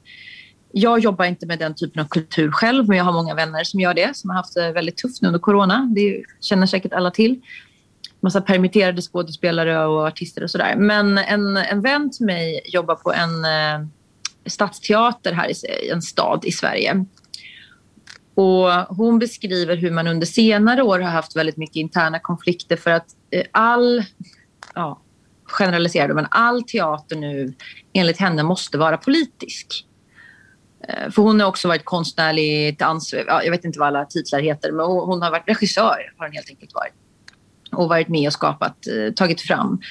jag jobbar inte med den typen av kultur själv, men jag har många vänner som gör det, som har haft det väldigt tufft nu under corona. Det känner säkert alla till. Massa permitterade skådespelare och artister och sådär. Men en, en vän till mig jobbar på en eh, stadsteater här i en stad i Sverige. Och hon beskriver hur man under senare år har haft väldigt mycket interna konflikter för att eh, all, ja, generaliserar men all teater nu enligt henne måste vara politisk. Eh, för hon har också varit konstnärligt ansvarig, jag vet inte vad alla titlar heter, men hon har varit regissör har hon helt enkelt varit. Och varit med och skapat, eh, tagit fram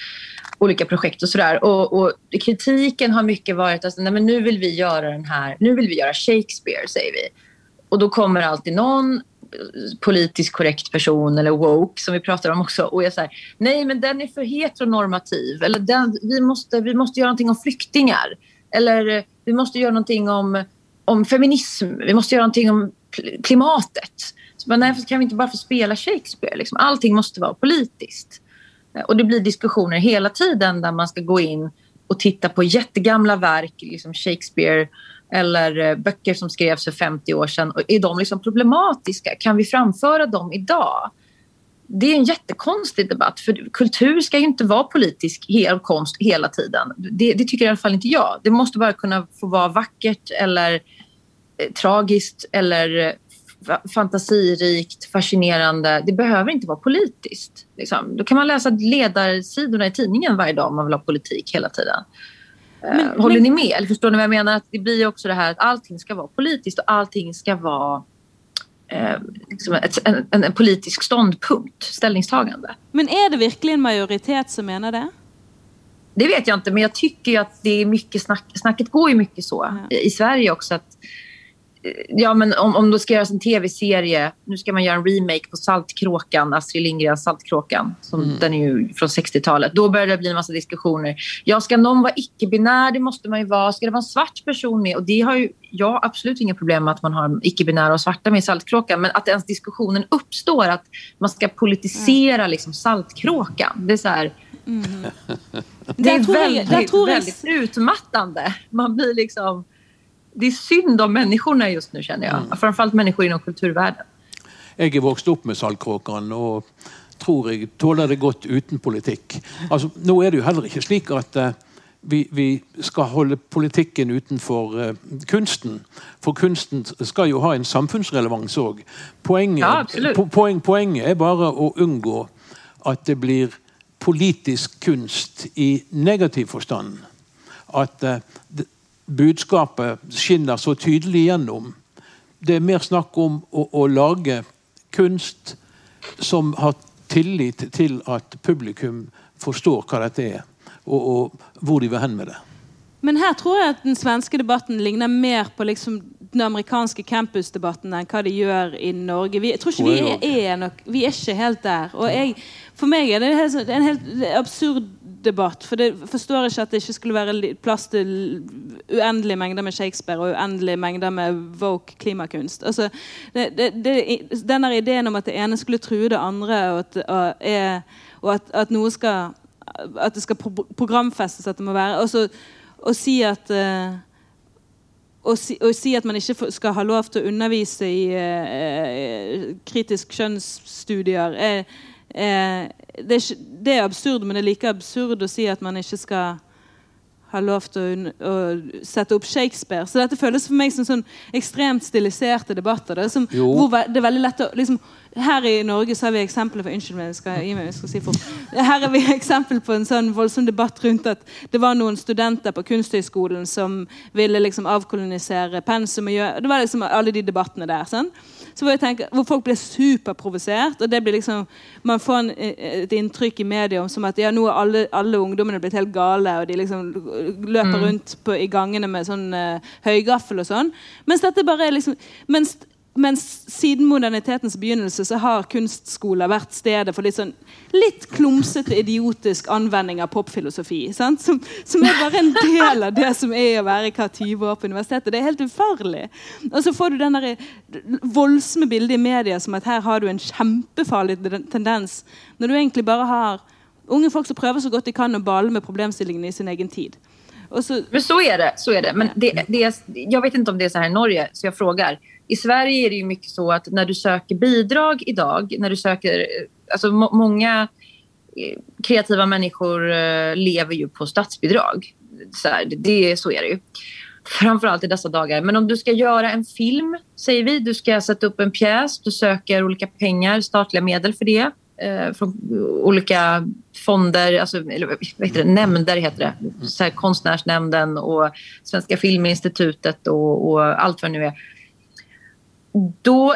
olika projekt och sådär. Och, och, kritiken har mycket varit att nej, men nu vill vi göra den här, nu vill vi göra Shakespeare säger vi. Och då kommer alltid någon eh, politiskt korrekt person eller woke som vi pratar om också och jag säger nej men den är för heteronormativ eller den, vi, måste, vi måste göra någonting om flyktingar eller eh, vi måste göra någonting om, om feminism, vi måste göra någonting om klimatet. Så men nej, kan vi inte bara få spela Shakespeare? Liksom? Allting måste vara politiskt. Eh, och det blir diskussioner hela tiden där man ska gå in och titta på jättegamla verk, liksom Shakespeare eller eh, böcker som skrevs för 50 år sedan. Är de liksom problematiska? Kan vi framföra dem idag? Det är en jättekonstig debatt för kultur ska ju inte vara politisk hel konst hela tiden. Det, det, tycker i alla fall inte jag. Det måste bara kunna få vara vackert eller eh, tragiskt eller eh, fantasirikt, fascinerande. Det behöver inte vara politiskt. Liksom. Då kan man läsa ledarsidorna i tidningen varje dag om man vill ha politik hela tiden. Eh, men, Håller men... ni med? Eller förstår ni vad jag menar? Att det blir också det här att allting ska vara politiskt och allting ska vara eh, liksom ett, en, en, en, politisk ståndpunkt, ställningstagande. Men är det verkligen majoritet som menar det? Det vet jag inte, men jag tycker att det är mycket snack, snacket går ju mycket så ja. i Sverige också. att Ja, men om, om det ska göras en tv-serie, nu ska man göra en remake på Saltkråkan, Astrid Lindgrens Saltkråkan, som, mm. den är ju från 60-talet. Då börjar det bli en massa diskussioner. Ja, ska någon vara icke-binär? Det måste man ju vara. Ska det vara en svart person med? Och det har ju jag absolut inga problem med att man har icke-binära och svarta med i Saltkråkan. Men att ens diskussionen uppstår att man ska politisera mm. liksom, Saltkråkan. Det är så här... Mm. Det är väldigt, väldigt utmattande. Man blir liksom det är synd om människorna just nu känner jag. Mm. Framförallt människor inom kulturvärlden. Jag är vokst upp med Saltkråkan och tror jag tåler det godt uten politikk. Altså, nå er det jo heller ikke slik at uh, vi, vi, skal holde politikken utenfor uh, kunsten. For kunsten skal jo ha en samfunnsrelevans òg. Poenget, ja, po poeng, poenget er bare å unngå at det blir politisk kunst i negativ forstand. At uh, budskapet skinner så tydelig gjennom. Det er mer snakk om å, å lage kunst som har tillit til at publikum forstår hva dette er, og, og hvor de vil hen med det. Men her tror jeg at den svenske debatten ligner mer på liksom den amerikanske campusdebatten enn hva de gjør i Norge. Vi, jeg tror ikke vi er, nok, vi er ikke helt der. Og jeg, for meg er det en helt absurd debatt. For det forstår ikke at det ikke skulle være plass til uendelige mengder med Shakespeare og uendelige mengder med woke klimakunst. Altså, det, det, det, ideen om at det ene skulle true det andre, og at, og er, og at, at noe skal at det skal programfestes at det må være og så, Å si at uh, å si, å si, at man ikke skal ha lov til å undervise i uh, kritisk kjønnsstudier er, er det, det, er, absurd, men det er like absurd å si at man ikke skal ha lov til å, å, sette opp Shakespeare. Så dette føles for meg som sånn ekstremt stiliserte debatter. Det som, hvor, det er veldig lett å liksom, Her i Norge så har vi eksempler på Unnskyld meg, skal, gi meg, skal si fort. Her har vi eksempel på en sånn voldsom debatt rundt at det var noen studenter på Kunsthøgskolen som ville liksom avkolonisere pensum. og gjøre, Det var liksom alle de debattene der. sånn så hvor, tenke, hvor folk blir superprovosert. og det blir liksom, Man får en, et inntrykk i media som at ja, nå er alle, alle ungdommene blitt helt gale, og de liksom løper mm. rundt på, i gangene med sånn uh, høygaffel og sånn. Mens dette bare er liksom mens mens siden modernitetens begynnelse så har kunstskoler vært stedet for litt sånn litt klumsete, idiotisk anvending av popfilosofi. Som, som, er bare en del av det som er å være hva 20 år på universitetet. Det er helt ufarlig. Og så får du den voldsomme bildet i media som at her har du en kjempefarlig tendens, når du egentlig bare har Unge folk som prøver så godt de kan å bale med problemstillingene i sin egen tid. Så, Men så är det. Så är det. Men det, det, jag vet inte om det är så här i Norge, så jag frågar. I Sverige är det ju mycket så att när du söker bidrag idag, när du söker... Alltså må, många eh, kreativa människor eh, lever ju på statsbidrag. Så, här, det, så är det ju. Framförallt i dessa dagar. Men om du ska göra en film, säger vi, du ska sätta upp en pjäs, du söker olika pengar, statliga medel för det eh, från olika fonder, alltså, eller vad heter det, nämnder heter det. Så här, Konstnärsnämnden och Svenska Filminstitutet och, och allt vad det nu är. Då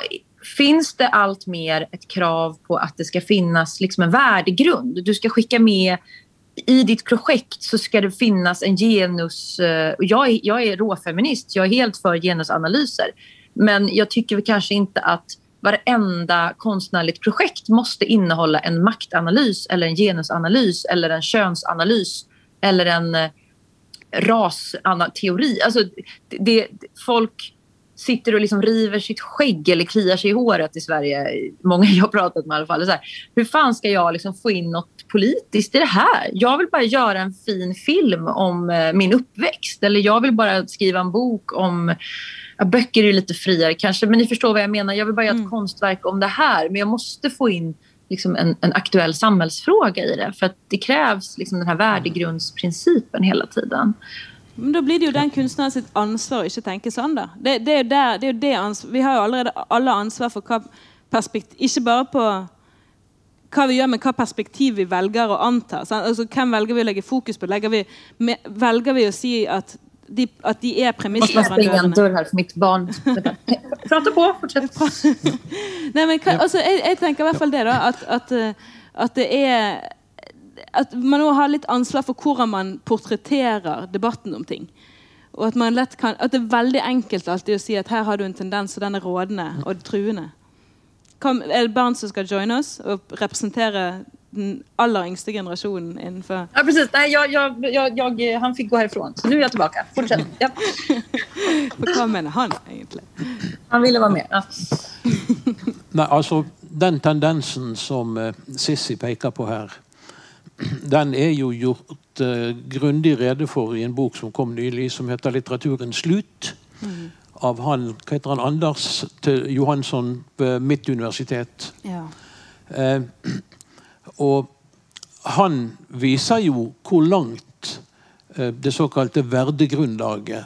finns det allt mer ett krav på att det ska finnas liksom en värdegrund. Du ska skicka med i ditt projekt så ska det finnas en genus... Eh, jag är, jag är råfeminist, jag är helt för genusanalyser. Men jag tycker kanske inte att varenda konstnärligt projekt måste innehålla en maktanalys eller en genusanalys eller en könsanalys eller en eh, rasteori. Alltså, det, folk sitter och liksom river sitt skägg eller kliar sig i håret i Sverige. Många jag har pratat med i alla fall. Så här, hur fan ska jag liksom få in något politiskt i det här? Jag vill bara göra en fin film om eh, min uppväxt. Eller jag vill bara skriva en bok om ja, böcker är lite friare kanske, men ni förstår vad jag menar. Jag vill bara göra ett mm. konstverk om det här, men jag måste få in liksom en, en, aktuell samhällsfråga i det. För att det krävs liksom den här värdegrundsprincipen hela tiden. Men då blir det ju den kunstneren sitt ansvar å ikke tenke sånn, da. Det, det, er der, det er det ansvar. Vi har jo allerede alle ansvar for hva perspektiv Ikke bare på hva vi gjør, men hva perspektiv vi velger å anta. Altså, hvem velger vi å legge fokus på? Vi, velger vi å si at de, att de är premissleverandörerna. Jag måste stänga en dörr här för mitt barn. Prata på, fortsätt. Nej, men, alltså, jag, jag tänker i alla fall det då, att, att, eh, att det är att man har lite ansvar för hur man porträtterar debatten om ting. Och att, man lätt kan, att det är väldigt enkelt alltid att säga att här har du en tendens och den är rådande och truende. Kom, är det barn som ska joina oss och representera den allra yngsta generationen inför... Ja, precis. Nej, jag, jag, jag, han fick gå härifrån, så nu är jag tillbaka. Fortsätt. Ja. Vad menar han egentligen? Han ville vara med. Ja. Nej, alltså, den tendensen som eh, Sissi pekar på här, den är ju gjort eh, grundigt rede för i en bok som kom nyligen som heter Litteraturens slut. Mm. Av han, heter han, Anders Johansson på mitt universitet. Ja. Eh, och han visar ju hur långt eh, det så kallade värdegrundlaget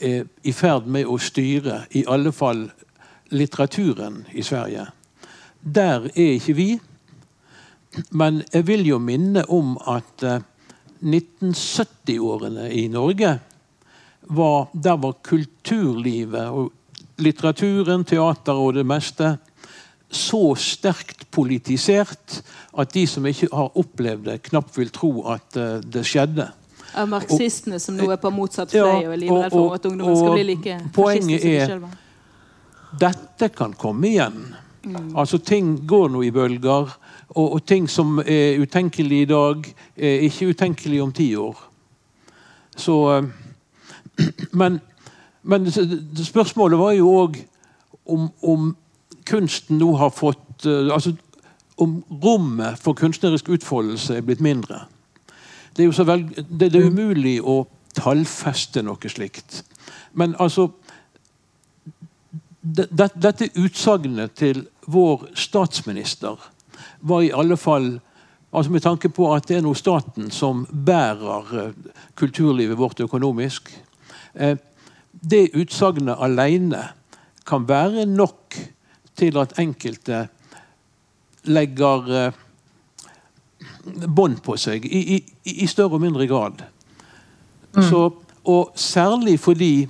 är i färd med att styra i alla fall litteraturen i Sverige. Där är inte vi. Men jag vill ju minna om att 1970-årene eh, i Norge var, där var kulturlivet och litteraturen, teater och det mesta så starkt politiserat att de som inte har upplevt det knappt vill tro att eh, det skedde. Av marxisterna som nu är på motsatt flöj ja, och är livrädda för att ungdomen ska bli lika Poängen är detta kan komma igen. Mm. Alltså ting går nog i bölger och, och ting som är utänkliga idag är inte utänkliga om tio år. Så, eh, men, men spörsmålet var ju också om, om kunsten nu har fått eh, alltså, om rummet för konstnärlig utfoldelse är blivit mindre. Det är ju så väl, det, det är umuligt att tallfästa något slikt. Men alltså, det, det, detta utsagnet till vår statsminister var i alla fall Alltså med tanke på att det är nog staten som bärar eh, kulturlivet vårt ekonomiskt. Eh, det utsagnet alene kan vara nog till att enkelte lägger eh, bånd på sig i, i, i, större och mindre grad. Mm. Så, och särskilt för de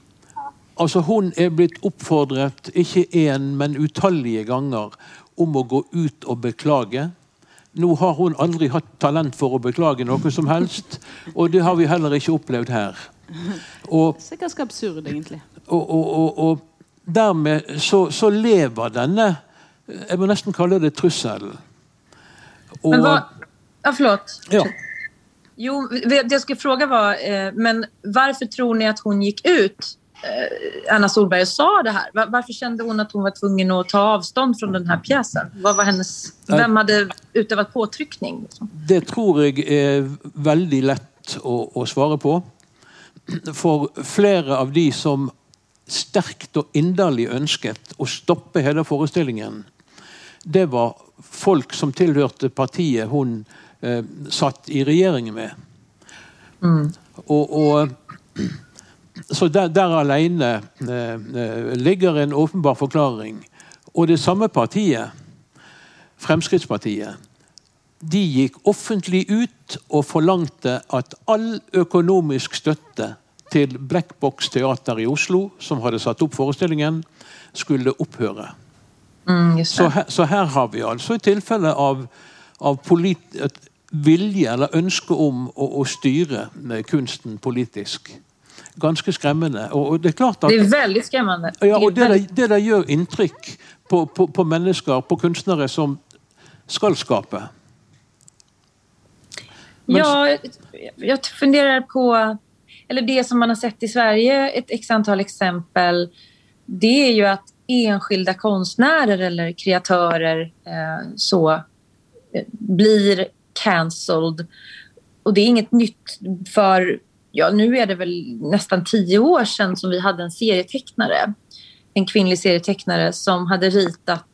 alltså hon är blivit uppfordrad, inte en men utalliga gånger, om att gå ut och beklaga. Nu har hon aldrig haft talent för att beklaga något som helst och det har vi heller inte upplevt här. Och, det är ganska absurt egentligen. Och, och, och, och därmed så, så lever denna jag vill nästan kalla det trussel. Och, men vad, ja, förlåt. Ja. Jo, det jag skulle fråga var, eh, men varför tror ni att hon gick ut Anna Solberg sa det här? Varför kände hon att hon var tvungen att ta avstånd från den här pjäsen? Vad var hennes, vem hade utövat påtryckning? Liksom? Det tror jag är väldigt lätt att, svara på. För flera av de som sterkt och inderligt önskat att stoppa hela föreställningen, det var folk som tillhörde partiet hon eh, satt i regeringen med. Mm. Och, och, så där, där alene eh, ligger en uppenbar förklaring. Och det samma partiet, Fremskrittspartiet, de gick offentligt ut och förlangte att all ekonomisk stötte till Black Box Teater i Oslo, som hade satt upp föreställningen, skulle upphöra. Mm, så, här, så, här, har vi alltså ett tillfälle av, av vilja eller önske om att, att styra konsten politiskt. Ganska skrämmande. Och det är klart att, det är väldigt skrämmande. Ja, och det, det, det gör intryck på, på, på människor, på konstnärer som ska skapa. Men... Ja, jag funderar på eller det som man har sett i Sverige, ett x antal exempel, det är ju att enskilda konstnärer eller kreatörer eh, så eh, blir cancelled. Och det är inget nytt för, ja nu är det väl nästan tio år sedan som vi hade en serietecknare, en kvinnlig serietecknare som hade ritat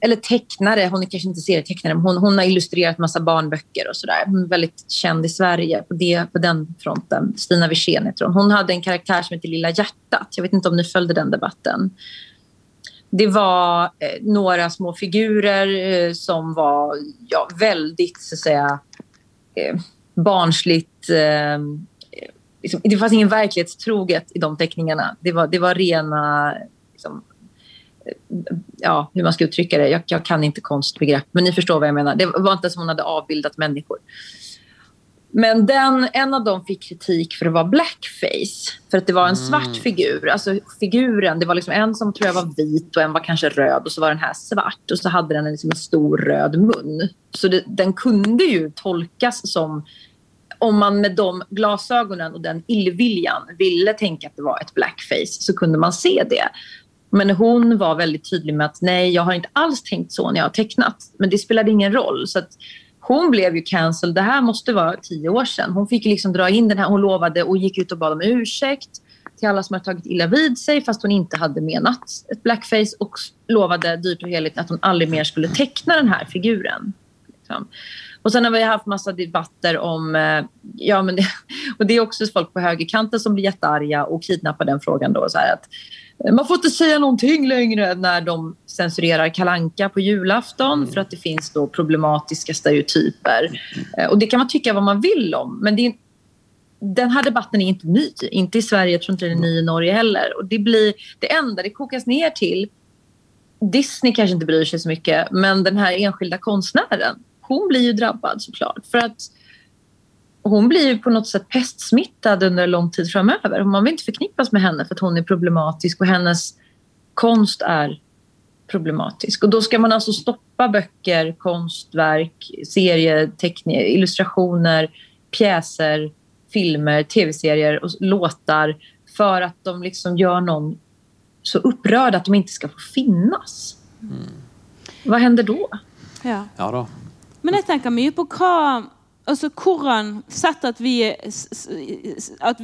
eller tecknare, hon är kanske inte serietecknare, men hon, hon har illustrerat massa barnböcker och sådär. Hon är väldigt känd i Sverige på, det, på den fronten. Stina Wirsén heter hon. Hon hade en karaktär som heter Lilla hjärtat. Jag vet inte om ni följde den debatten. Det var eh, några små figurer eh, som var ja, väldigt, så att säga, eh, barnsligt liksom, det fanns ingen verklighetstroget i de teckningarna. Det var, det var rena liksom, ja, hur man ska uttrycka det. Jag, jag, kan inte konstbegrepp, men ni förstår vad jag menar. Det var inte som hon hade avbildat människor. Men den, en av dem fick kritik för att vara blackface. För att det var en mm. svart figur. Alltså figuren, det var liksom en som tror jag var vit och en var kanske röd och så var den här svart. Och så hade den liksom en stor röd mun. Så det, den kunde ju tolkas som om man med de glasögonen och den illviljan ville tänka att det var ett blackface så kunde man se det. Men hon var väldigt tydlig med att nej, jag har inte alls tänkt så när jag har tecknat. Men det spelade ingen roll. Så att hon blev ju cancelled. Det här måste vara tio år sedan. Hon fick liksom dra in den här. Hon lovade och gick ut och bad om ursäkt till alla som har tagit illa vid sig fast hon inte hade menat ett blackface och lovade dyrt och heligt att hon aldrig mer skulle teckna den här figuren. Liksom. Och sen har vi haft massa debatter om, eh, ja men det, och det är också folk på högerkanten som blir jättearga och kidnappar den frågan då. Så att, man får inte säga någonting längre när de censurerar kalanka på julafton mm. för att det finns då problematiska stereotyper. Eh, och det kan man tycka vad man vill om, men det är, den här debatten är inte ny. Inte i Sverige, jag tror inte den är ny i Norge heller. Och det, blir, det enda det kokas ner till, Disney kanske inte bryr sig så mycket, men den här enskilda konstnären, hon blir ju drabbad såklart. För att hon blir ju på något sätt pestsmittad under lång tid framöver. Man vill inte förknippas med henne för att hon är problematisk och hennes konst är problematisk. Och då ska man alltså stoppa böcker, konstverk, serieteckningar, illustrationer, pjäser, filmer, tv-serier och låtar för att de liksom gör någon så upprörd att de inte ska få finnas. Mm. Vad händer då? Ja. ja då. Men jeg tenker mye på hva altså hvordan Sett at vi, at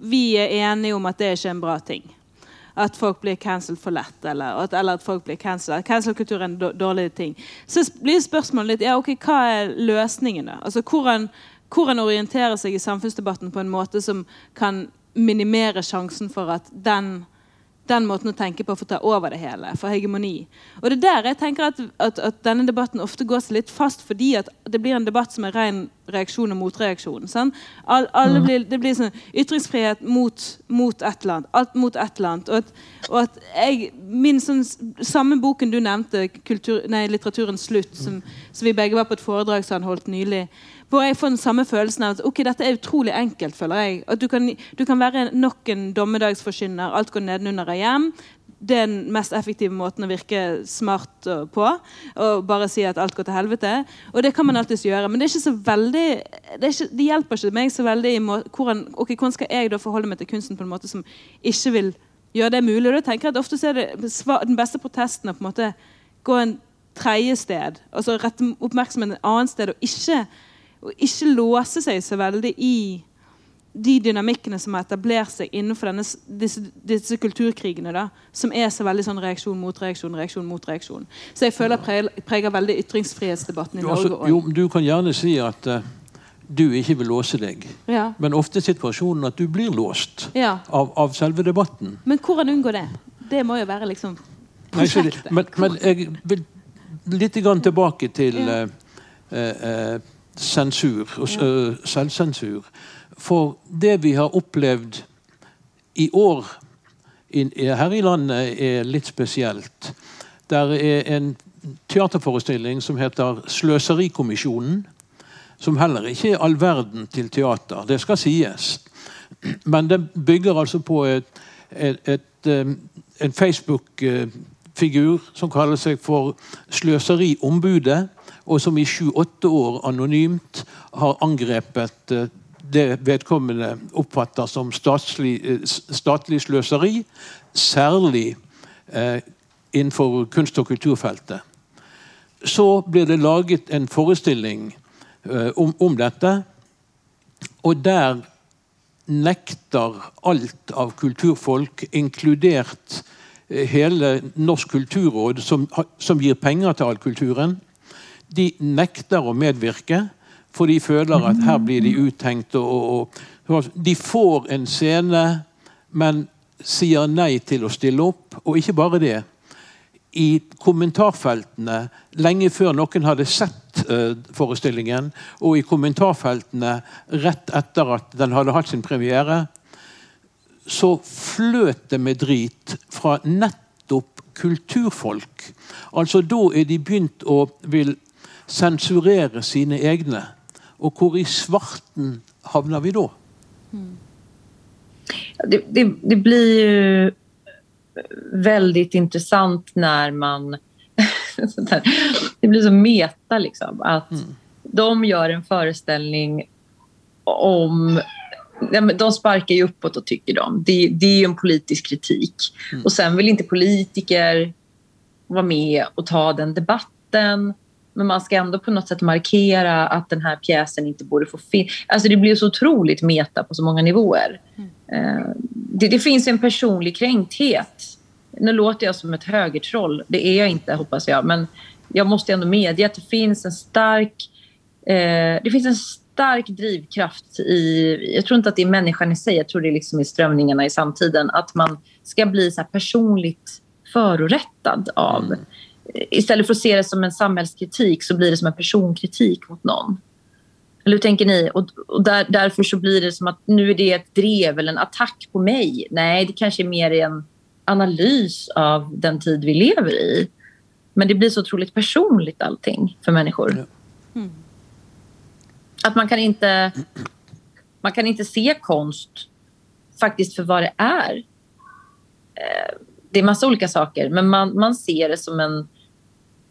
vi er enige om at det ikke er en bra ting. At folk blir cancelled for lett, eller at, eller at folk blir cancelled. Cancel-kultur er en dårlig ting. Så blir spørsmålet litt ja, ok, hva er løsningen, da? Altså, hvordan, hvordan orientere seg i samfunnsdebatten på en måte som kan minimere sjansen for at den den måten å tenke på for å ta over det hele, for hegemoni. Og det er der jeg tenker at, at, at denne debatten ofte går seg litt fast, fordi at det blir en debatt som er ren reaksjon og motreaksjon. Sånn? All, mm. blir, det blir sånn ytringsfrihet mot, mot, et eller annet. Alt mot et eller annet. Og at, og at jeg, min sånn, Samme boken du nevnte, kultur, nei, 'Litteraturens slutt', som, som, vi begge var på et foredrag som han holdt nylig, hvor jeg får den samme følelsen av at ok, dette er utrolig enkelt. føler jeg. At Du kan, du kan være nok en dommedagsforkynner. Alt går nedenunder og hjem. det er den mest effektive måten å virke smart eh, på. Og bare si at alt går til helvete. Og det kan man alltids gjøre. Men det er ikke så veldig det, ikke, det hjelper ikke meg så veldig i må, hvordan, okay, hvordan skal jeg da forholde meg til kunsten på en måte som ikke vil gjøre det mulig. Og da tenker jeg at Ofte så er det den beste protesten å på en måte gå en tredje sted. Altså rette oppmerksomheten et annet sted, og ikke, og ikke låse seg så veldig i de dynamikkene som har etablert seg innenfor denne, disse, disse, kulturkrigene, da, som er så veldig sånn reaksjon mot reaksjon, reaksjon mot reaksjon. Så jeg føler preger, preger veldig ytringsfrihetsdebatten i Norge. Altså, jo, du kan gjerne si at uh, du ikke vil låse deg, ja. men ofte er situasjonen at du blir låst ja. av, av, selve debatten. Men hvordan unngå det? Det må jo være liksom prosjektet. Nei, men, men, jeg vil litt tilbake til uh, uh, sensur og selvsensur. For det vi har opplevd i år her i landet, er litt spesielt. Der er en teaterforestilling som heter 'Sløserikommisjonen'. Som heller ikke er all verden til teater. Det skal sies. Men den bygger altså på et, et, et, um, en Facebook-figur som kaller seg for Sløseriombudet, och som i sju-åtte år anonymt har angrepet eh, det vedkommende oppfatter som eh, statlig, statlig sløseri, særlig eh, innenfor kunst- og kulturfeltet. Så blir det laget en forestilling eh, om, om, dette, og der nekter alt av kulturfolk, inkludert hela hele Norsk kulturråd, som, som gir penger til all kulturen, de nekter å medvirke. For de føler at her blir de uthengt. Og, og, og, de får en scene, men sier nei til å stille opp. Og ikke bare det. I kommentarfeltene, lenge før noen hadde sett uh, forestillingen, og i kommentarfeltene rett etter at den hadde hatt sin premiere, så fløt det med drit fra nettopp kulturfolk. Altså Da er de begynt å vil sensurere sine egne. Og hvor i svarten havner vi da? Det, det, det, blir ju väldigt intressant när man... det blir så meta liksom. Att mm. de gör en föreställning om... De sparkar ju uppåt och tycker de. Det, det är ju en politisk kritik. Mm. Och sen vill inte politiker vara med och ta den debatten. Men man ska ändå på något sätt markera att den här pjäsen inte borde få finnas. Alltså det blir så otroligt meta på så många nivåer. Mm. Det, det, finns en personlig kränkthet. Nu låter jag som ett högertroll. Det är jag inte, hoppas jag. Men jag måste ändå medge att det finns en stark... Eh, det finns en stark drivkraft i... Jag tror inte att det är människan i sig. Jag tror det är liksom i strömningarna i samtiden. Att man ska bli så personligt förorättad av... Mm istället för att se det som en samhällskritik så blir det som en personkritik mot någon. Eller hur tänker ni? Och, och där, därför så blir det som att nu är det ett drev eller en attack på mig. Nej, det kanske är mer en analys av den tid vi lever i. Men det blir så otroligt personligt allting för människor. Mm. Att man kan inte man kan inte se konst faktiskt för vad det är. Det är massa olika saker, men man, man ser det som en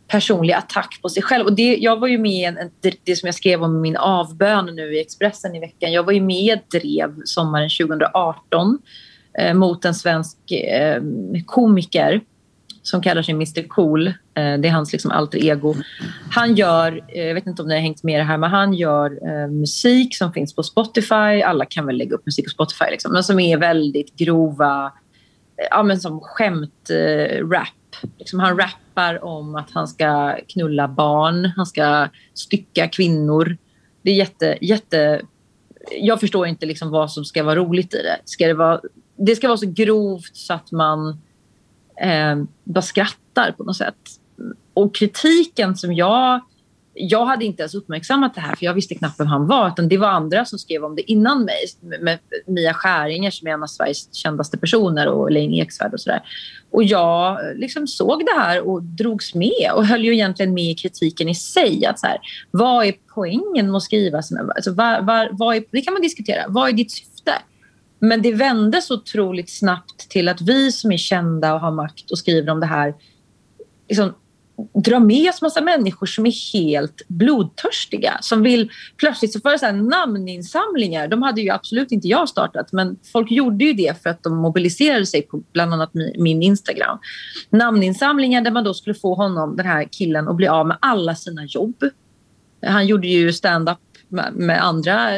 personlig attack på sig själv. Och det, jag var ju med i det, det som jag skrev om min avbön nu i Expressen i veckan. Jag var ju med i ett drev sommaren 2018 eh, mot en svensk eh, komiker som kallar sig Mr Cool. Eh, det är hans liksom alter ego. Han gör, eh, jag vet inte om ni har hängt med i det här, men han gör eh, musik som finns på Spotify. Alla kan väl lägga upp musik på Spotify, liksom, men som är väldigt grova, ja men som skämt-rap. Eh, liksom han rappar om att han ska knulla barn, han ska stycka kvinnor. Det är jätte, jätte... Jag förstår inte liksom vad som ska vara roligt i det. Ska det, vara, det ska vara så grovt så att man eh, bara skrattar på något sätt. Och kritiken som jag jag hade inte ens uppmärksammat det här för jag visste knappt vem han var. Utan det var andra som skrev om det innan mig. Med Mia Skäringer som är en av Sveriges kändaste personer och Elaine Eksvärd och sådär. Och jag eh, liksom såg det här och drogs med och höll ju egentligen med i kritiken i sig. Att så här, vad är poängen med att skriva? Såna, alltså, var, var, var är, det kan man diskutera. Vad är ditt syfte? Men det vände så otroligt snabbt till att vi som är kända och har makt och skriver om det här liksom, drar med oss massa människor som är helt blodtörstiga. Som vill, plötsligt så får det så namninsamlingar. De hade ju absolut inte jag startat men folk gjorde ju det för att de mobiliserade sig på bland annat min Instagram. Namninsamlingar där man då skulle få honom, den här killen, att bli av med alla sina jobb. Han gjorde ju stand-up med andra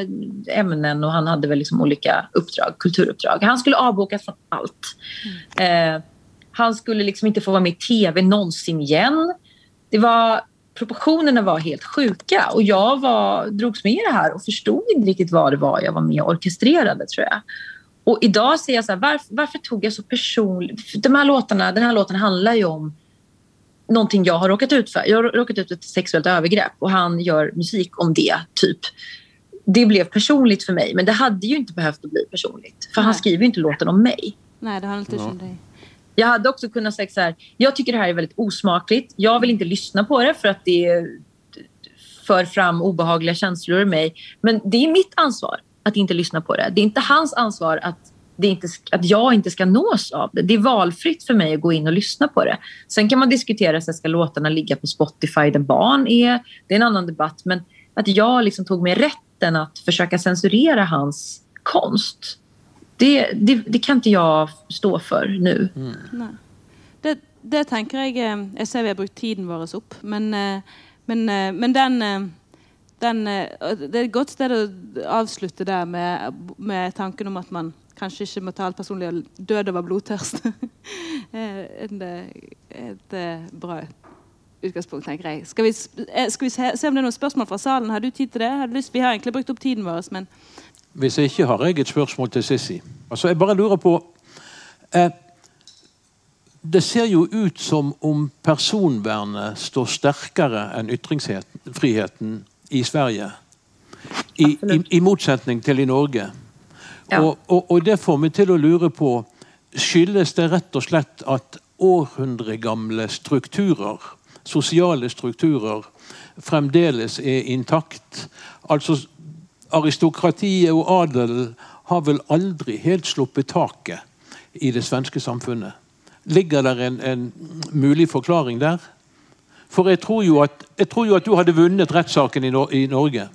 ämnen och han hade väl liksom olika uppdrag, kulturuppdrag. Han skulle avbokas från allt. Mm. Eh, han skulle liksom inte få vara med i tv någonsin igen. Det var, proportionerna var helt sjuka och jag var, drogs med i det här och förstod inte riktigt vad det var jag var med och orkestrerade tror jag. Och idag ser jag så här, varför, varför, tog jag så personligt... De här låtarna, den här låten handlar ju om någonting jag har råkat ut för. Jag har råkat ut för ett sexuellt övergrepp och han gör musik om det, typ. Det blev personligt för mig, men det hade ju inte behövt bli personligt. För Nej. han skriver ju inte låten om mig. Nej, det handlar inte om dig. Jag hade också kunnat säga så här, jag tycker det här är väldigt osmakligt. Jag vill inte lyssna på det för att det för fram obehagliga känslor i mig. Men det är mitt ansvar att inte lyssna på det. Det är inte hans ansvar att, det inte, att jag inte ska nås av det. Det är valfritt för mig att gå in och lyssna på det. Sen kan man diskutera, så ska låtarna ligga på Spotify där barn är? Det är en annan debatt. Men att jag liksom tog mig rätten att försöka censurera hans konst det, det, det, kan inte jag stå för nu. Mm. Det, det, tenker jeg eh, Jeg ser vi har brukt tiden vår opp, men, eh, men, eh, men den, den, Det er et godt sted å avslutte der med, med, tanken om at man kanskje ikke må ta alt personlig og død over blodtørst. et, et bra utgangspunkt, tenker jeg. Skal vi, skal vi se, se, om det er noen spørsmål fra salen? Har du tid til det? Har vi har egentlig brukt opp tiden vår, men hvis ikke har jeg et spørsmål til Sissi. Altså, jeg bare lurer på eh, Det ser jo ut som om personvernet står sterkere enn ytringsfriheten i Sverige. I, i, i motsetning til i Norge. Ja. Og, og, og, det får meg til å lure på Skyldes det rett og slett at århundregamle strukturer, sosiale strukturer, fremdeles er intakt? Altså aristokratiet og adelen har vel aldri helt sluppet taket i det svenske samfunnet. Ligger det en, en mulig forklaring der? For jeg tror, at, jeg tror jo at du hadde vunnet rettssaken i, Nor i, Norge.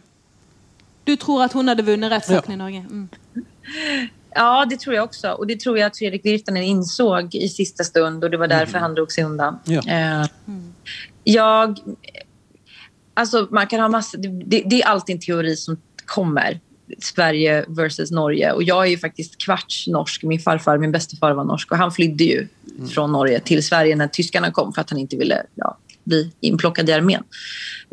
Du tror at hun hadde vunnet rettssaken ja. i Norge? Mm. Ja, det tror jag också. Och det tror jag att Fredrik Virtanen insåg i sista stund och det var därför mm. han drog sig undan. Ja. Uh, mm. Jag... Alltså, man kan ha massor... Det, det, är alltid en teori som kommer. Sverige versus Norge. Och jag är ju faktiskt kvarts norsk. Min farfar, min bästefar var norsk och han flydde ju mm. från Norge till Sverige när tyskarna kom för att han inte ville ja, bli inplockad i armén.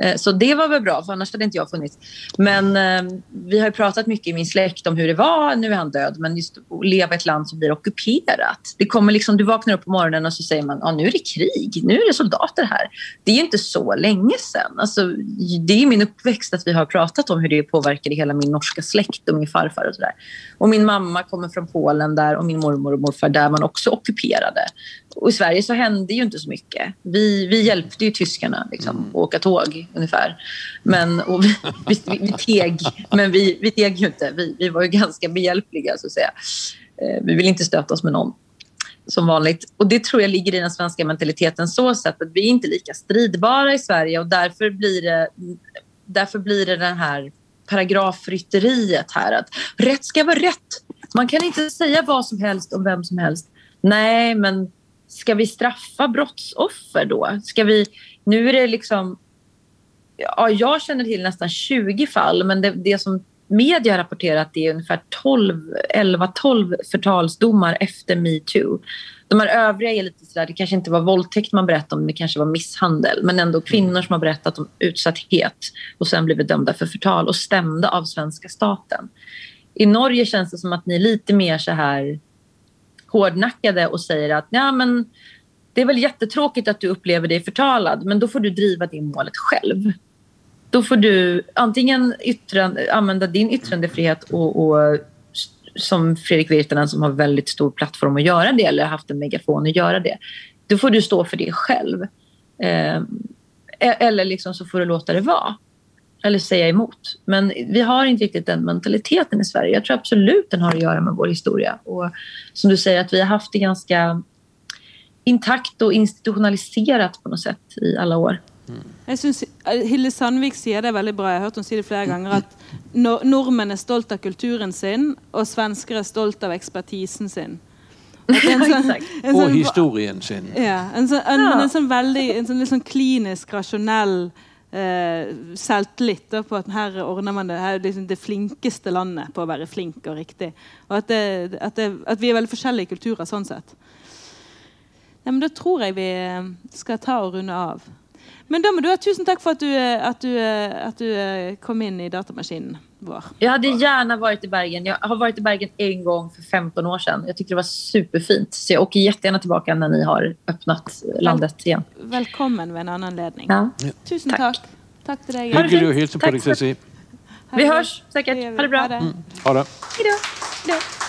Eh, så det var väl bra, för annars hade inte jag funnits. Men eh, vi har pratat mycket i min släkt om hur det var, nu är han död, men just att leva i ett land som blir ockuperat. Det kommer liksom, du vaknar upp på morgonen och så säger man, ja nu är det krig, nu är det soldater här. Det är inte så länge sedan. Alltså, det är min uppväxt att vi har pratat om hur det påverkade hela min norska släkt och min farfar och sådär. Och min mamma kommer från Polen där och min mormor och morfar där man också ockuperade. Och i Sverige så hände ju inte så mycket. Vi, vi hjälpte ju tyskarna liksom, mm. att åka tåg ungefär. Men, och vi, vi, vi teg, men vi, vi teg ju inte. Vi, vi var ju ganska behjälpliga så att säga. Eh, vi vill inte stöta oss med någon som vanligt. Och det tror jag ligger i den svenska mentaliteten så sätt att vi är inte lika stridbara i Sverige och därför blir det, därför blir det den här paragrafrytteriet här att rätt ska vara rätt. Man kan inte säga vad som helst om vem som helst. Nej, men ska vi straffa brottsoffer då? Ska vi, nu är det liksom... Ja, jag känner till nästan 20 fall, men det, det som media har rapporterat är ungefär 12, 11-12 förtalsdomar efter metoo. De här övriga är lite sådär, det kanske inte var våldtäkt man berättade om, det kanske var misshandel. Men ändå kvinnor som har berättat om utsatthet och sen blivit dömda för förtal och stämda av svenska staten. I Norge känns det som att ni är lite mer så här hårdnackade och säger att ja, men det är väl jättetråkigt att du upplever dig förtalad, men då får du driva det målet själv. Då får du antingen yttrande, använda din yttrandefrihet och, och som Fredrik Virtanen som har väldigt stor plattform att göra det eller haft en megafon att göra det. Då får du stå för det själv. Eh, eller liksom så får du låta det vara eller säga emot. Men vi har inte riktigt den mentaliteten i Sverige. Jag tror absolut den har att göra med vår historia. Och som du säger, att vi har haft det ganska intakt och institutionaliserat på något sätt i alla år. Jeg synes Hilde Sandvik sier det veldig bra. Jeg har hørt hun si det flere ganger. At nor nordmenn er stolt av kulturen sin, og svensker er stolt av ekspertisen sin. En Og sånn- historien sin. Ja, en sånn, en, Ja. en sånn veldig en sånn litt sånn klinisk, rasjonell eh, Eh, selvtillit da, på at her ordner man det. Her er liksom det flinkeste landet på å være flink og riktig. Og at, det, at, det, at vi er veldig forskjellige kulturer sånn sett. Ja, men Da tror jeg vi eh, skal ta og runde av. Men da må du ha tusen takk for at du, eh, at du, at du kom inn i datamaskinen jag hade gärna varit i Bergen. Jag har varit i Bergen en gång för 15 år sedan. Jag tyckte det var superfint. Så jag åker jättegärna tillbaka när ni har öppnat landet igen. Velkommen ved en annen anledning. Ja. Tusen Takk. takk. Takk til deg. Ha det Hyggelig å fint. hilse på Sissi. Vi hörs säkert. Ha det bra. Ha det. Ha det. Hej då. Hej då.